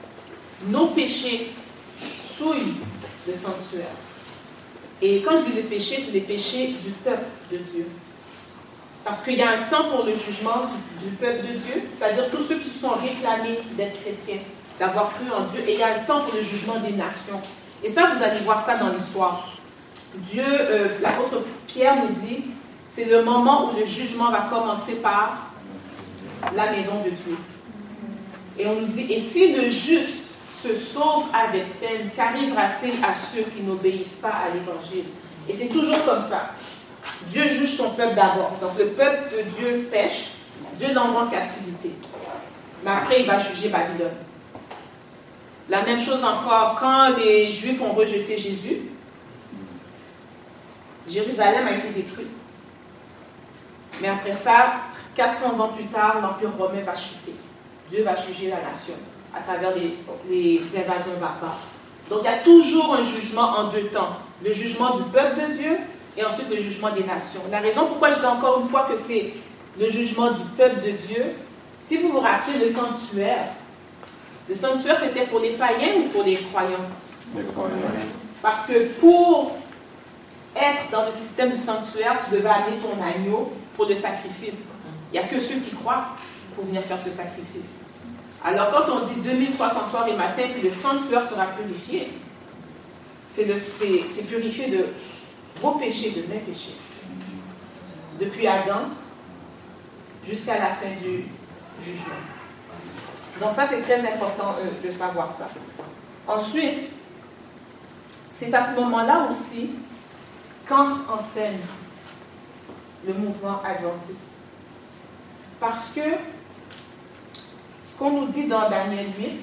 nos péchés souillent le sanctuaire. Et quand je dis les péchés, c'est les péchés du peuple de Dieu. Parce qu'il y a un temps pour le jugement du, peuple de Dieu, c'est-à-dire tous ceux qui se sont réclamés d'être chrétiens, d'avoir cru en Dieu, et il y a un temps pour le jugement des nations. Et ça, vous allez voir ça dans l'histoire. Dieu, euh, l'apôtre Pierre nous dit, c'est le moment où le jugement va commencer par la maison de Dieu. Et on nous dit, et si le juste se sauve avec peine, qu'arrivera-t-il à ceux qui n'obéissent pas à l'évangile? Et c'est toujours comme ça. Dieu juge son peuple d'abord. Donc le peuple de Dieu pêche, Dieu l'envoie en captivité. Mais après, il va juger Babylone. La même chose encore, quand les Juifs ont rejeté Jésus, Jérusalem a été détruite. Mais après ça, 400 ans plus tard, l'Empire romain va chuter. Dieu va juger la nation à travers les, les invasions barbares. Donc il y a toujours un jugement en deux temps. Le jugement du peuple de Dieu et ensuite le jugement des nations. La raison pourquoi je dis encore une fois que c'est le jugement du peuple de Dieu, si vous vous rappelez le sanctuaire, le sanctuaire c'était pour les païens ou pour les croyants Parce que pour être dans le système du sanctuaire, tu devais amener ton agneau pour le sacrifice. Il n'y a que ceux qui croient pour venir faire ce sacrifice. Alors quand on dit 2300 soirs et matin, puis le sanctuaire sera purifié, c'est purifié de vos péchés, de mes péchés. Depuis Adam jusqu'à la fin du jugement. Donc ça, c'est très important euh, de savoir ça. Ensuite, c'est à ce moment-là aussi qu'entre en scène le mouvement adventiste. Parce que ce qu'on nous dit dans Daniel 8,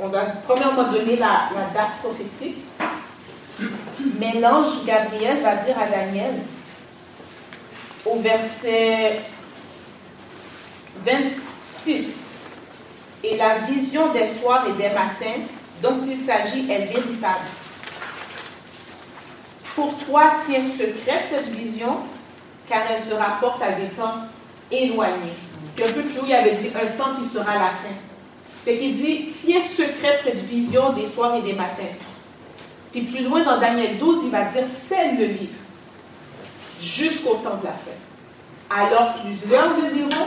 on va premièrement donner la, la date prophétique, mais l'ange Gabriel va dire à Daniel, au verset 26, et la vision des soirs et des matins dont il s'agit est véritable. Pour toi tient secrète cette vision, car elle se rapporte à des temps éloignés. Un peu plus il avait dit un temps qui sera la fin. Fait qu'il dit, tiens secrète cette vision des soirs et des matins. Puis plus loin dans Daniel 12, il va dire scelle le livre jusqu'au temps de la fin. Alors plusieurs le liront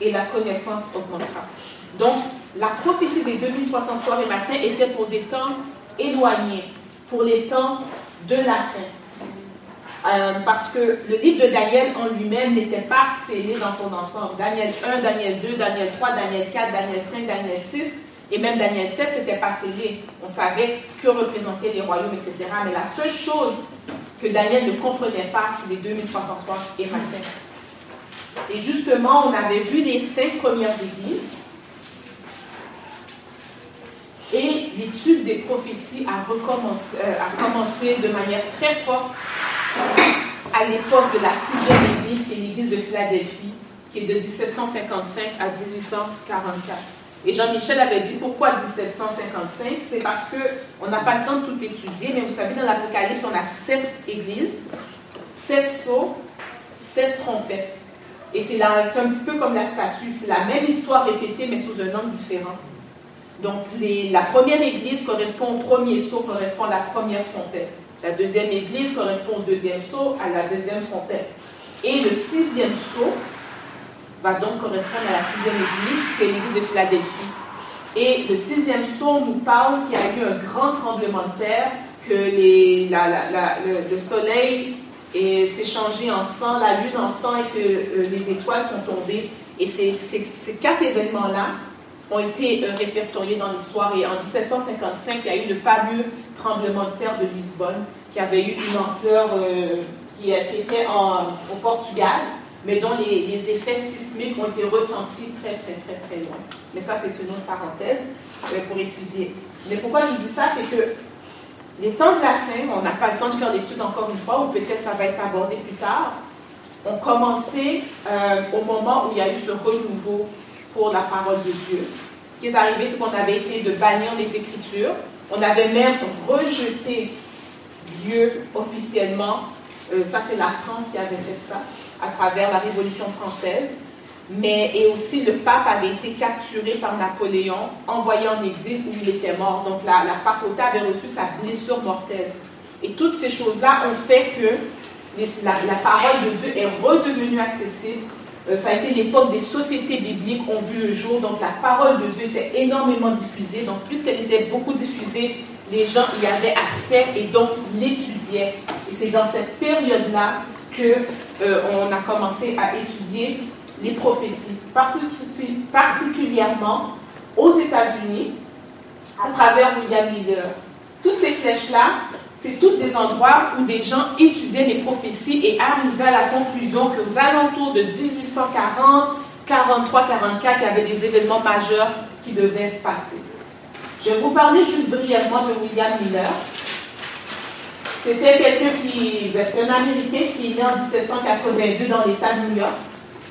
et la connaissance augmentera. Donc, la prophétie des 2300 soirs et matins était pour des temps éloignés, pour les temps de la fin. Euh, parce que le livre de Daniel en lui-même n'était pas scellé dans son ensemble. Daniel 1, Daniel 2, Daniel 3, Daniel 4, Daniel 5, Daniel 6 et même Daniel 7, c'était pas scellé. On savait que représentaient les royaumes, etc. Mais la seule chose que Daniel ne comprenait pas, c'est les 2300 soirs et matins. Et justement, on avait vu les cinq premières églises. Et l'étude des prophéties euh, a commencé de manière très forte à l'époque de la sixième église, qui l'église de Philadelphie, qui est de 1755 à 1844. Et Jean-Michel avait dit pourquoi 1755 C'est parce qu'on n'a pas le temps de tout étudier, mais vous savez, dans l'Apocalypse, on a sept églises, sept sceaux, sept trompettes. Et c'est un petit peu comme la statue, c'est la même histoire répétée, mais sous un nom différent. Donc la première église correspond au premier sceau, correspond à la première trompette. La deuxième église correspond au deuxième sceau, à la deuxième trompette. Et le sixième sceau va donc correspondre à la sixième église, qui est l'église de Philadelphie. Et le sixième sceau nous parle qu'il y a eu un grand tremblement de terre, que le, soleil s'est changé en sang, la lune en sang et que euh, les étoiles sont tombées. Et ces, ces, quatre événements-là ont été euh, répertoriés dans l'histoire. Et en 1755, il y a eu le fameux tremblement de terre de Lisbonne, qui avait eu une ampleur euh, qui, était en, au Portugal mais dont les, effets sismiques ont été ressentis très, très, très, très loin. Mais ça, c'est une autre parenthèse euh, pour étudier. Mais pourquoi je dis ça, c'est que les temps de la fin, on n'a pas le temps de faire l'étude encore une fois, ou peut-être ça va être abordé plus tard, ont commencé au moment où il y a eu ce renouveau la parole de Dieu. ce qui est arrivé, c'est qu'on avait essayé de bannir les Écritures. On avait même rejeté Dieu officiellement. Euh, ça, c'est la France qui avait fait ça à travers la Révolution française. Mais, et aussi, le pape avait été capturé par Napoléon, envoyé en exil où il était mort. Donc, la, la papauté avait reçu sa blessure mortelle. Et toutes ces choses-là ont fait que la, parole de Dieu est redevenue accessible. Euh, ça a été l'époque des sociétés bibliques ont vu le jour. Donc, la parole de Dieu était énormément diffusée. Donc, puisqu'elle était beaucoup diffusée, les gens y avaient accès et donc l'étudiaient. Et c'est dans cette période-là qu'on euh, a commencé à étudier les prophéties, particulièrement aux États-Unis, à travers William Miller. Toutes ces flèches-là, c'est tous des endroits où des gens étudiaient les prophéties et arrivaient à la conclusion qu'aux alentours de 1840, 43, 44, il y avait des événements majeurs qui devaient se passer. Je vais vous parler juste brièvement de William Miller. C'était quelqu'un qui, ben, c'est un Américain qui est né en 1782 dans l'État de New York.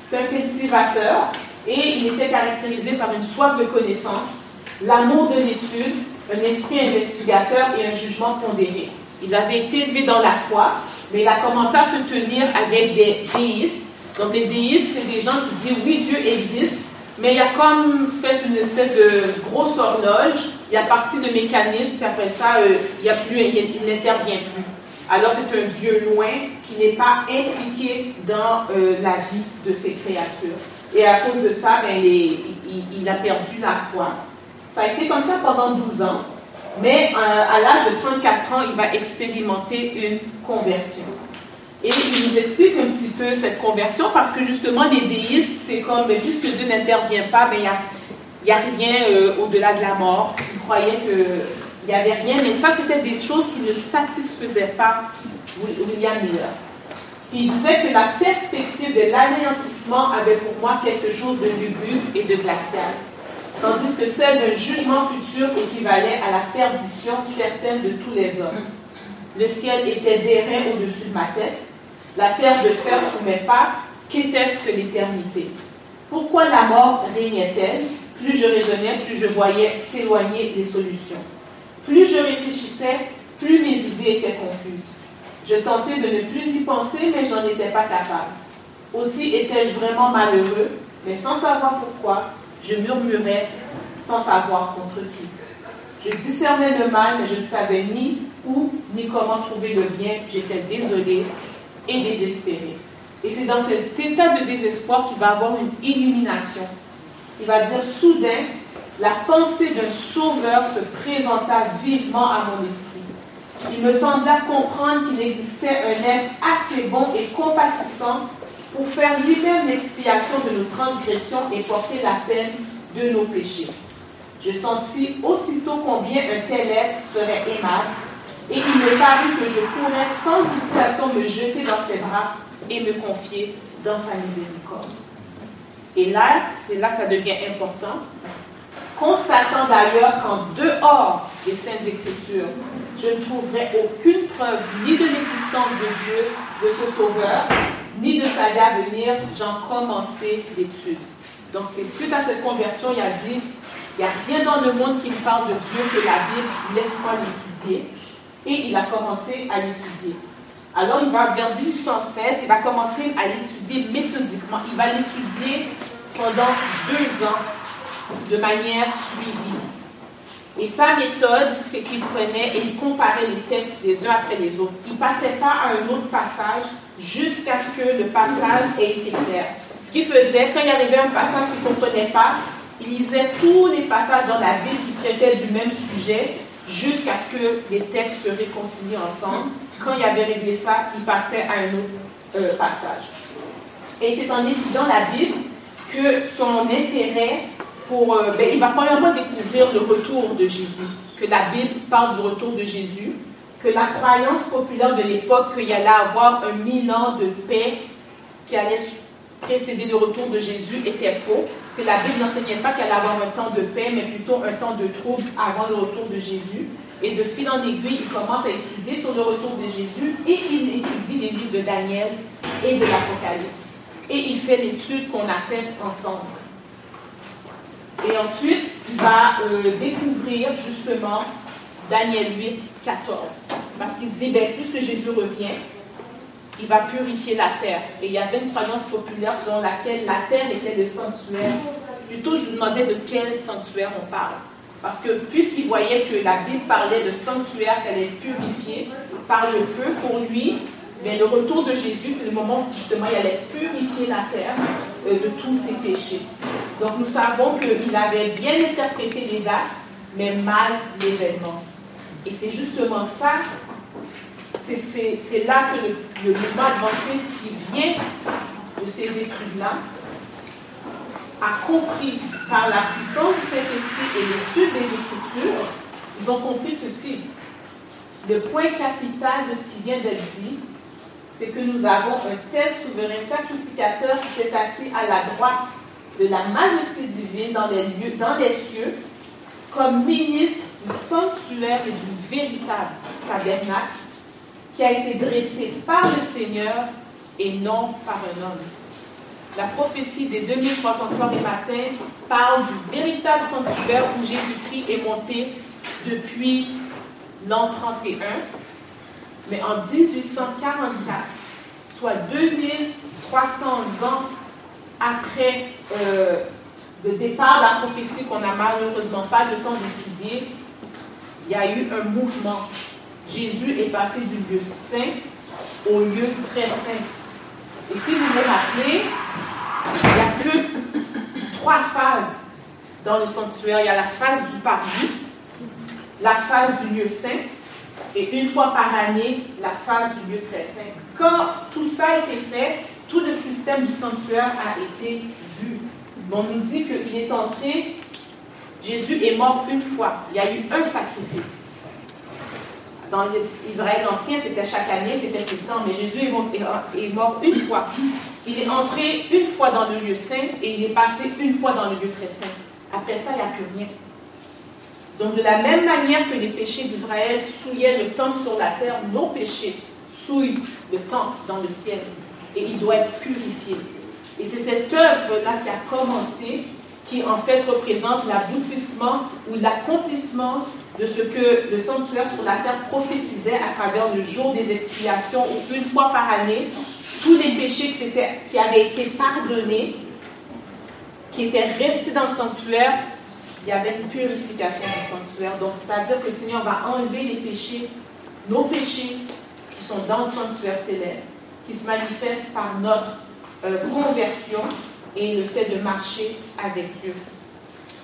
C'est un cultivateur et il était caractérisé par une soif de connaissance, l'amour de l'étude, un esprit investigateur et un jugement pondéré. Il avait été élevé dans la foi, mais il a commencé à se tenir avec des déistes. Donc les déistes, c'est des gens qui disent oui, Dieu existe, mais il a comme fait une espèce de grosse horloge. Il a parti de mécanismes, puis après ça, euh, il, plus, il n'intervient plus. Alors c'est un Dieu loin qui n'est pas impliqué dans euh, la vie de ses créatures. Et à cause de ça, ben, il, a perdu la foi. Ça a été comme ça pendant 12 ans, mais euh, à l'âge de 34 ans, il va expérimenter une conversion. Et il nous explique un petit peu cette conversion parce que justement, les déistes, c'est comme, ben, puisque Dieu n'intervient pas, ben, il n'y a, rien euh, au-delà de la mort. Ils croyaient que il n'y avait rien, mais ça, c'était des choses qui ne satisfaisaient pas William Miller. Il disait que la perspective de l'anéantissement avait pour moi quelque chose de lugubre et de glacial, tandis que celle d'un jugement futur équivalait à la perdition certaine de tous les hommes. Le ciel était d'airain au-dessus de ma tête, la terre de fer sous mes pas, qu'était-ce que l'éternité? Pourquoi la mort régnait-elle? Plus je raisonnais, plus je voyais s'éloigner les solutions. Plus je réfléchissais, plus mes idées étaient confuses. Je tentais de ne plus y penser, mais j'en étais pas capable. Aussi étais-je vraiment malheureux, mais sans savoir pourquoi, je murmurais sans savoir contre qui. Je discernais le mal, mais je ne savais ni où ni comment trouver le bien. J'étais désolé et désespéré. Et c'est dans cet état de désespoir qu'il va avoir une illumination. Il va dire soudain, la pensée d'un sauveur se présenta vivement à mon esprit. Il me sembla comprendre qu'il existait un être assez bon et compatissant pour faire lui-même l'expiation de nos transgressions et porter la peine de nos péchés. Je sentis aussitôt combien un tel être serait aimable, et il me parut que je pourrais sans hésitation me jeter dans ses bras et me confier dans sa miséricorde. Et là, c'est là que ça devient important, constatant d'ailleurs qu'en dehors des Saintes Écritures, je ne trouverai aucune preuve ni de l'existence de Dieu, de ce Sauveur, ni de sa vie à venir, j'en commençais l'étude. Donc c'est suite à cette conversion, il a dit, il n'y a rien dans le monde qui me parle de Dieu que la Bible laisse pas l'étudier. Et il a commencé à l'étudier. Alors il va vers 1816, il va commencer à l'étudier méthodiquement. Il va l'étudier pendant deux ans de manière suivie. Et sa méthode, c'est qu'il prenait et il comparait les textes les uns après les autres. Il ne passait pas à un autre passage jusqu'à ce que le passage ait été clair. Ce qu'il faisait, quand il arrivait un passage qu'il ne comprenait pas, il lisait tous les passages dans la Bible qui traitaient du même sujet jusqu'à ce que les textes se réconcilient ensemble. Quand il avait réglé ça, il passait à un autre euh, passage. Et c'est en étudiant la Bible que son intérêt pour... Euh, ben, il va premièrement découvrir le retour de Jésus, que la Bible parle du retour de Jésus, que la croyance populaire de l'époque qu'il y allait avoir un mille ans de paix qui allait précéder le retour de Jésus était faux, que la Bible n'enseignait pas qu'il allait avoir un temps de paix, mais plutôt un temps de trouble avant le retour de Jésus. Et de fil en aiguille, il commence à étudier sur le retour de Jésus et il étudie les livres de Daniel et de l'Apocalypse. Et il fait l'étude qu'on a faite ensemble. Et ensuite, il va euh, découvrir justement Daniel 8, 14. Parce qu'il dit, ben, puisque Jésus revient, il va purifier la terre. Et il y avait une croyance populaire selon laquelle la terre était le sanctuaire. Plutôt, je vous demandais de quel sanctuaire on parle. Parce que puisqu'il voyait que la Bible parlait de sanctuaire qu'elle est purifiée par le feu, pour lui, mais le retour de Jésus, c'est le moment où justement il allait purifier la terre euh, de tous ses péchés. Donc nous savons qu'il avait bien interprété les dates, mais mal l'événement. Et c'est justement ça, c'est là que le, le mouvement adventiste qui vient de ces études-là a compris par la puissance de cet esprit et l'étude des Écritures, ils ont compris ceci. Le point capital de ce qui vient d'être dit, c'est que nous avons un tel souverain sacrificateur qui s'est assis à la droite de la majesté divine dans les, lieux, dans les cieux, comme ministre du sanctuaire et du véritable tabernacle, qui a été dressé par le Seigneur et non par un homme. La prophétie des 2300 soirs et matins parle du véritable sanctuaire où Jésus-Christ est monté depuis l'an 31 mais en 1844, soit 2300 ans après euh, le départ de la prophétie qu'on n'a malheureusement pas le temps d'étudier, il y a eu un mouvement. Jésus est passé du lieu saint au lieu très saint. Et si vous me rappelez, il n'y a que trois phases dans le sanctuaire. Il y a la phase du parvis, la phase du lieu saint et une fois par année, la phase du lieu très saint. Quand tout ça a été fait, tout le système du sanctuaire a été vu. On nous dit qu'il est entré, Jésus est mort une fois. Il y a eu un sacrifice. Dans Israël ancien, c'était chaque année, c'était tout le temps, mais Jésus est mort, est mort une fois. Il est entré une fois dans le lieu saint et il est passé une fois dans le lieu très saint. Après ça, il n'y a plus rien. Donc de la même manière que les péchés d'Israël souillaient le temple sur la terre, nos péchés souillent le temple dans le ciel. Et il doit être purifié. Et c'est cette œuvre-là qui a commencé, qui en fait représente l'aboutissement ou l'accomplissement de ce que le sanctuaire sur la terre prophétisait à travers le jour des expiations, où une fois par année, tous les péchés qui, avaient été pardonnés, qui étaient restés dans le sanctuaire, il y avait une purification du sanctuaire. Donc, c'est-à-dire que le Seigneur va enlever les péchés, nos péchés qui sont dans le sanctuaire céleste, qui se manifestent par notre euh, conversion et le fait de marcher avec Dieu.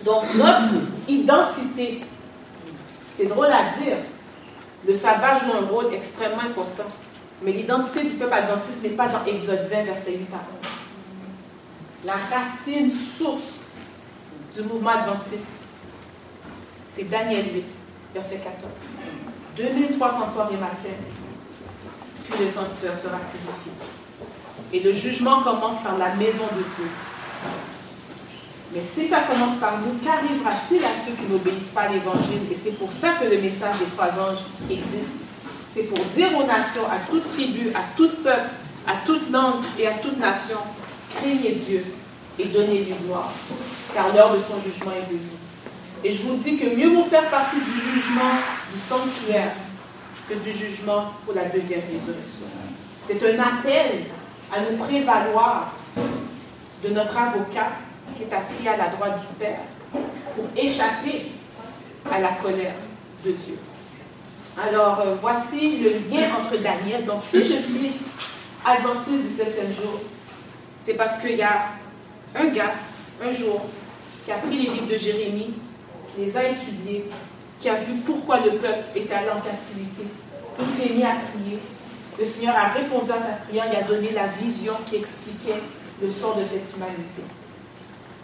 Donc, notre identité, c'est drôle à dire, le sabbat joue un rôle extrêmement important. Mais l'identité du peuple adventiste n'est pas dans Exode 20, verset 8 à 11. La racine source du mouvement adventiste. C'est Daniel 8, verset 14. 2300 soirs et puis le sanctuaire sera purifié. Et le jugement commence par la maison de Dieu. Mais si ça commence par nous, qu'arrivera-t-il à ceux qui n'obéissent pas à l'Évangile? Et c'est pour ça que le message des trois anges existe. C'est pour dire aux nations, à toute tribu, à tout peuple, à toute langue et à toute nation, craignez Dieu et donnez-lui gloire car l'heure de son jugement est venue. Et je vous dis que mieux vous faire partie du jugement du sanctuaire que du jugement pour la deuxième résurrection. C'est un appel à nous prévaloir de notre avocat qui est assis à la droite du Père pour échapper à la colère de Dieu. Alors, euh, voici le lien entre Daniel. Donc, si je suis adventiste du septième jour, c'est parce qu'il y a un gars, un jour, qui a pris les livres de Jérémie, qui les a étudiés, qui a vu pourquoi le peuple était allé en captivité. Il s'est mis à prier. Le Seigneur a répondu à sa prière et a donné la vision qui expliquait le sort de cette humanité.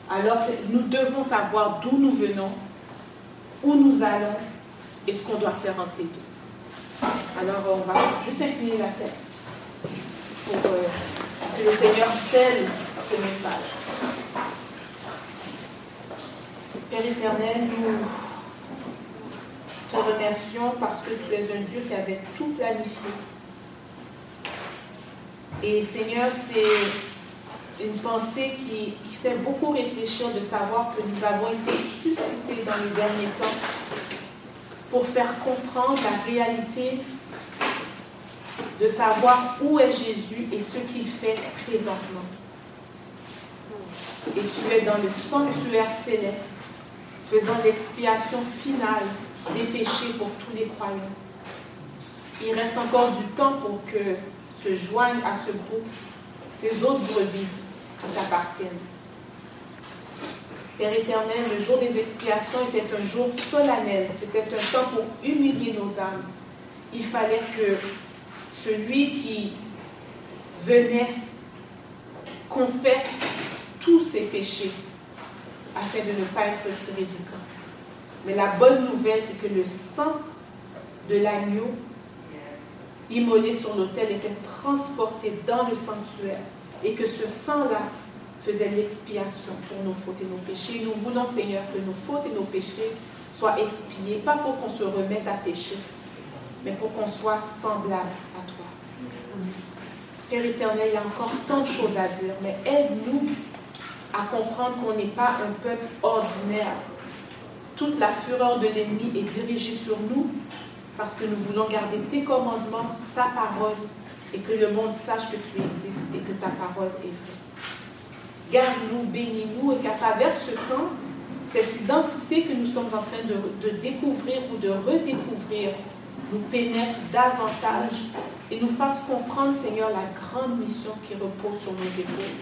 Alors, nous devons savoir d'où nous venons, où nous allons et ce qu'on doit faire entre les deux. Alors, on va juste incliner la tête pour euh, que le Seigneur scelle ce message. Père éternel, nous te remercions parce que tu es un Dieu qui avait tout planifié. Et Seigneur, c'est une pensée qui, fait beaucoup réfléchir de savoir que nous avons été suscités dans les derniers temps pour faire comprendre la réalité de savoir où est Jésus et ce qu'il fait présentement. Et tu es dans le sanctuaire céleste, faisant l'expiation finale des péchés pour tous les croyants. Il reste encore du temps pour que se joignent à ce groupe ces autres brebis qui t'appartiennent. Père éternel, le jour des expiations était un jour solennel. C'était un temps pour humilier nos âmes. Il fallait que celui qui venait confesse tous ses péchés afin de ne pas être retiré du camp. Mais la bonne nouvelle, c'est que le sang de l'agneau immolé sur l'autel était transporté dans le sanctuaire et que ce sang-là faisait l'expiation pour nos fautes et nos péchés. Nous voulons, Seigneur, que nos fautes et nos péchés soient expiés, pas pour qu'on se remette à pécher, mais pour qu'on soit semblable à toi. Père éternel, il y a encore tant de choses à dire, mais aide-nous à comprendre qu'on n'est pas un peuple ordinaire. Toute la fureur de l'ennemi est dirigée sur nous parce que nous voulons garder tes commandements, ta parole, et que le monde sache que tu existes et que ta parole est vraie. Garde-nous, bénis-nous, et qu'à travers ce temps, cette identité que nous sommes en train de, découvrir ou de redécouvrir nous pénètre davantage et nous fasse comprendre, Seigneur, la grande mission qui repose sur nos épaules,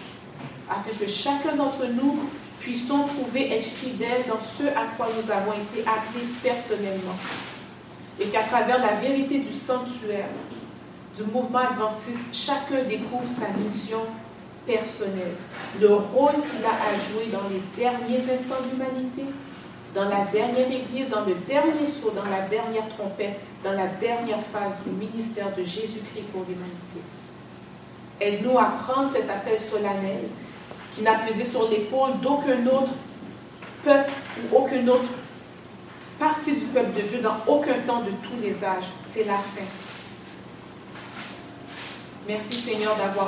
afin que chacun d'entre nous puissions trouver être fidèles dans ce à quoi nous avons été appelés personnellement et qu'à travers la vérité du sanctuaire, du mouvement adventiste, chacun découvre sa mission personnelle, le rôle qu'il a à jouer dans les derniers instants de l'humanité, dans la dernière église, dans le dernier saut, dans la dernière trompette, dans la dernière phase du ministère de Jésus-Christ pour l'humanité. Aide-nous à prendre cet appel solennel qui n'a pesé sur l'épaule d'aucun autre peuple ou aucun autre partie du peuple de Dieu dans aucun temps de tous les âges. C'est la fin. Merci Seigneur d'avoir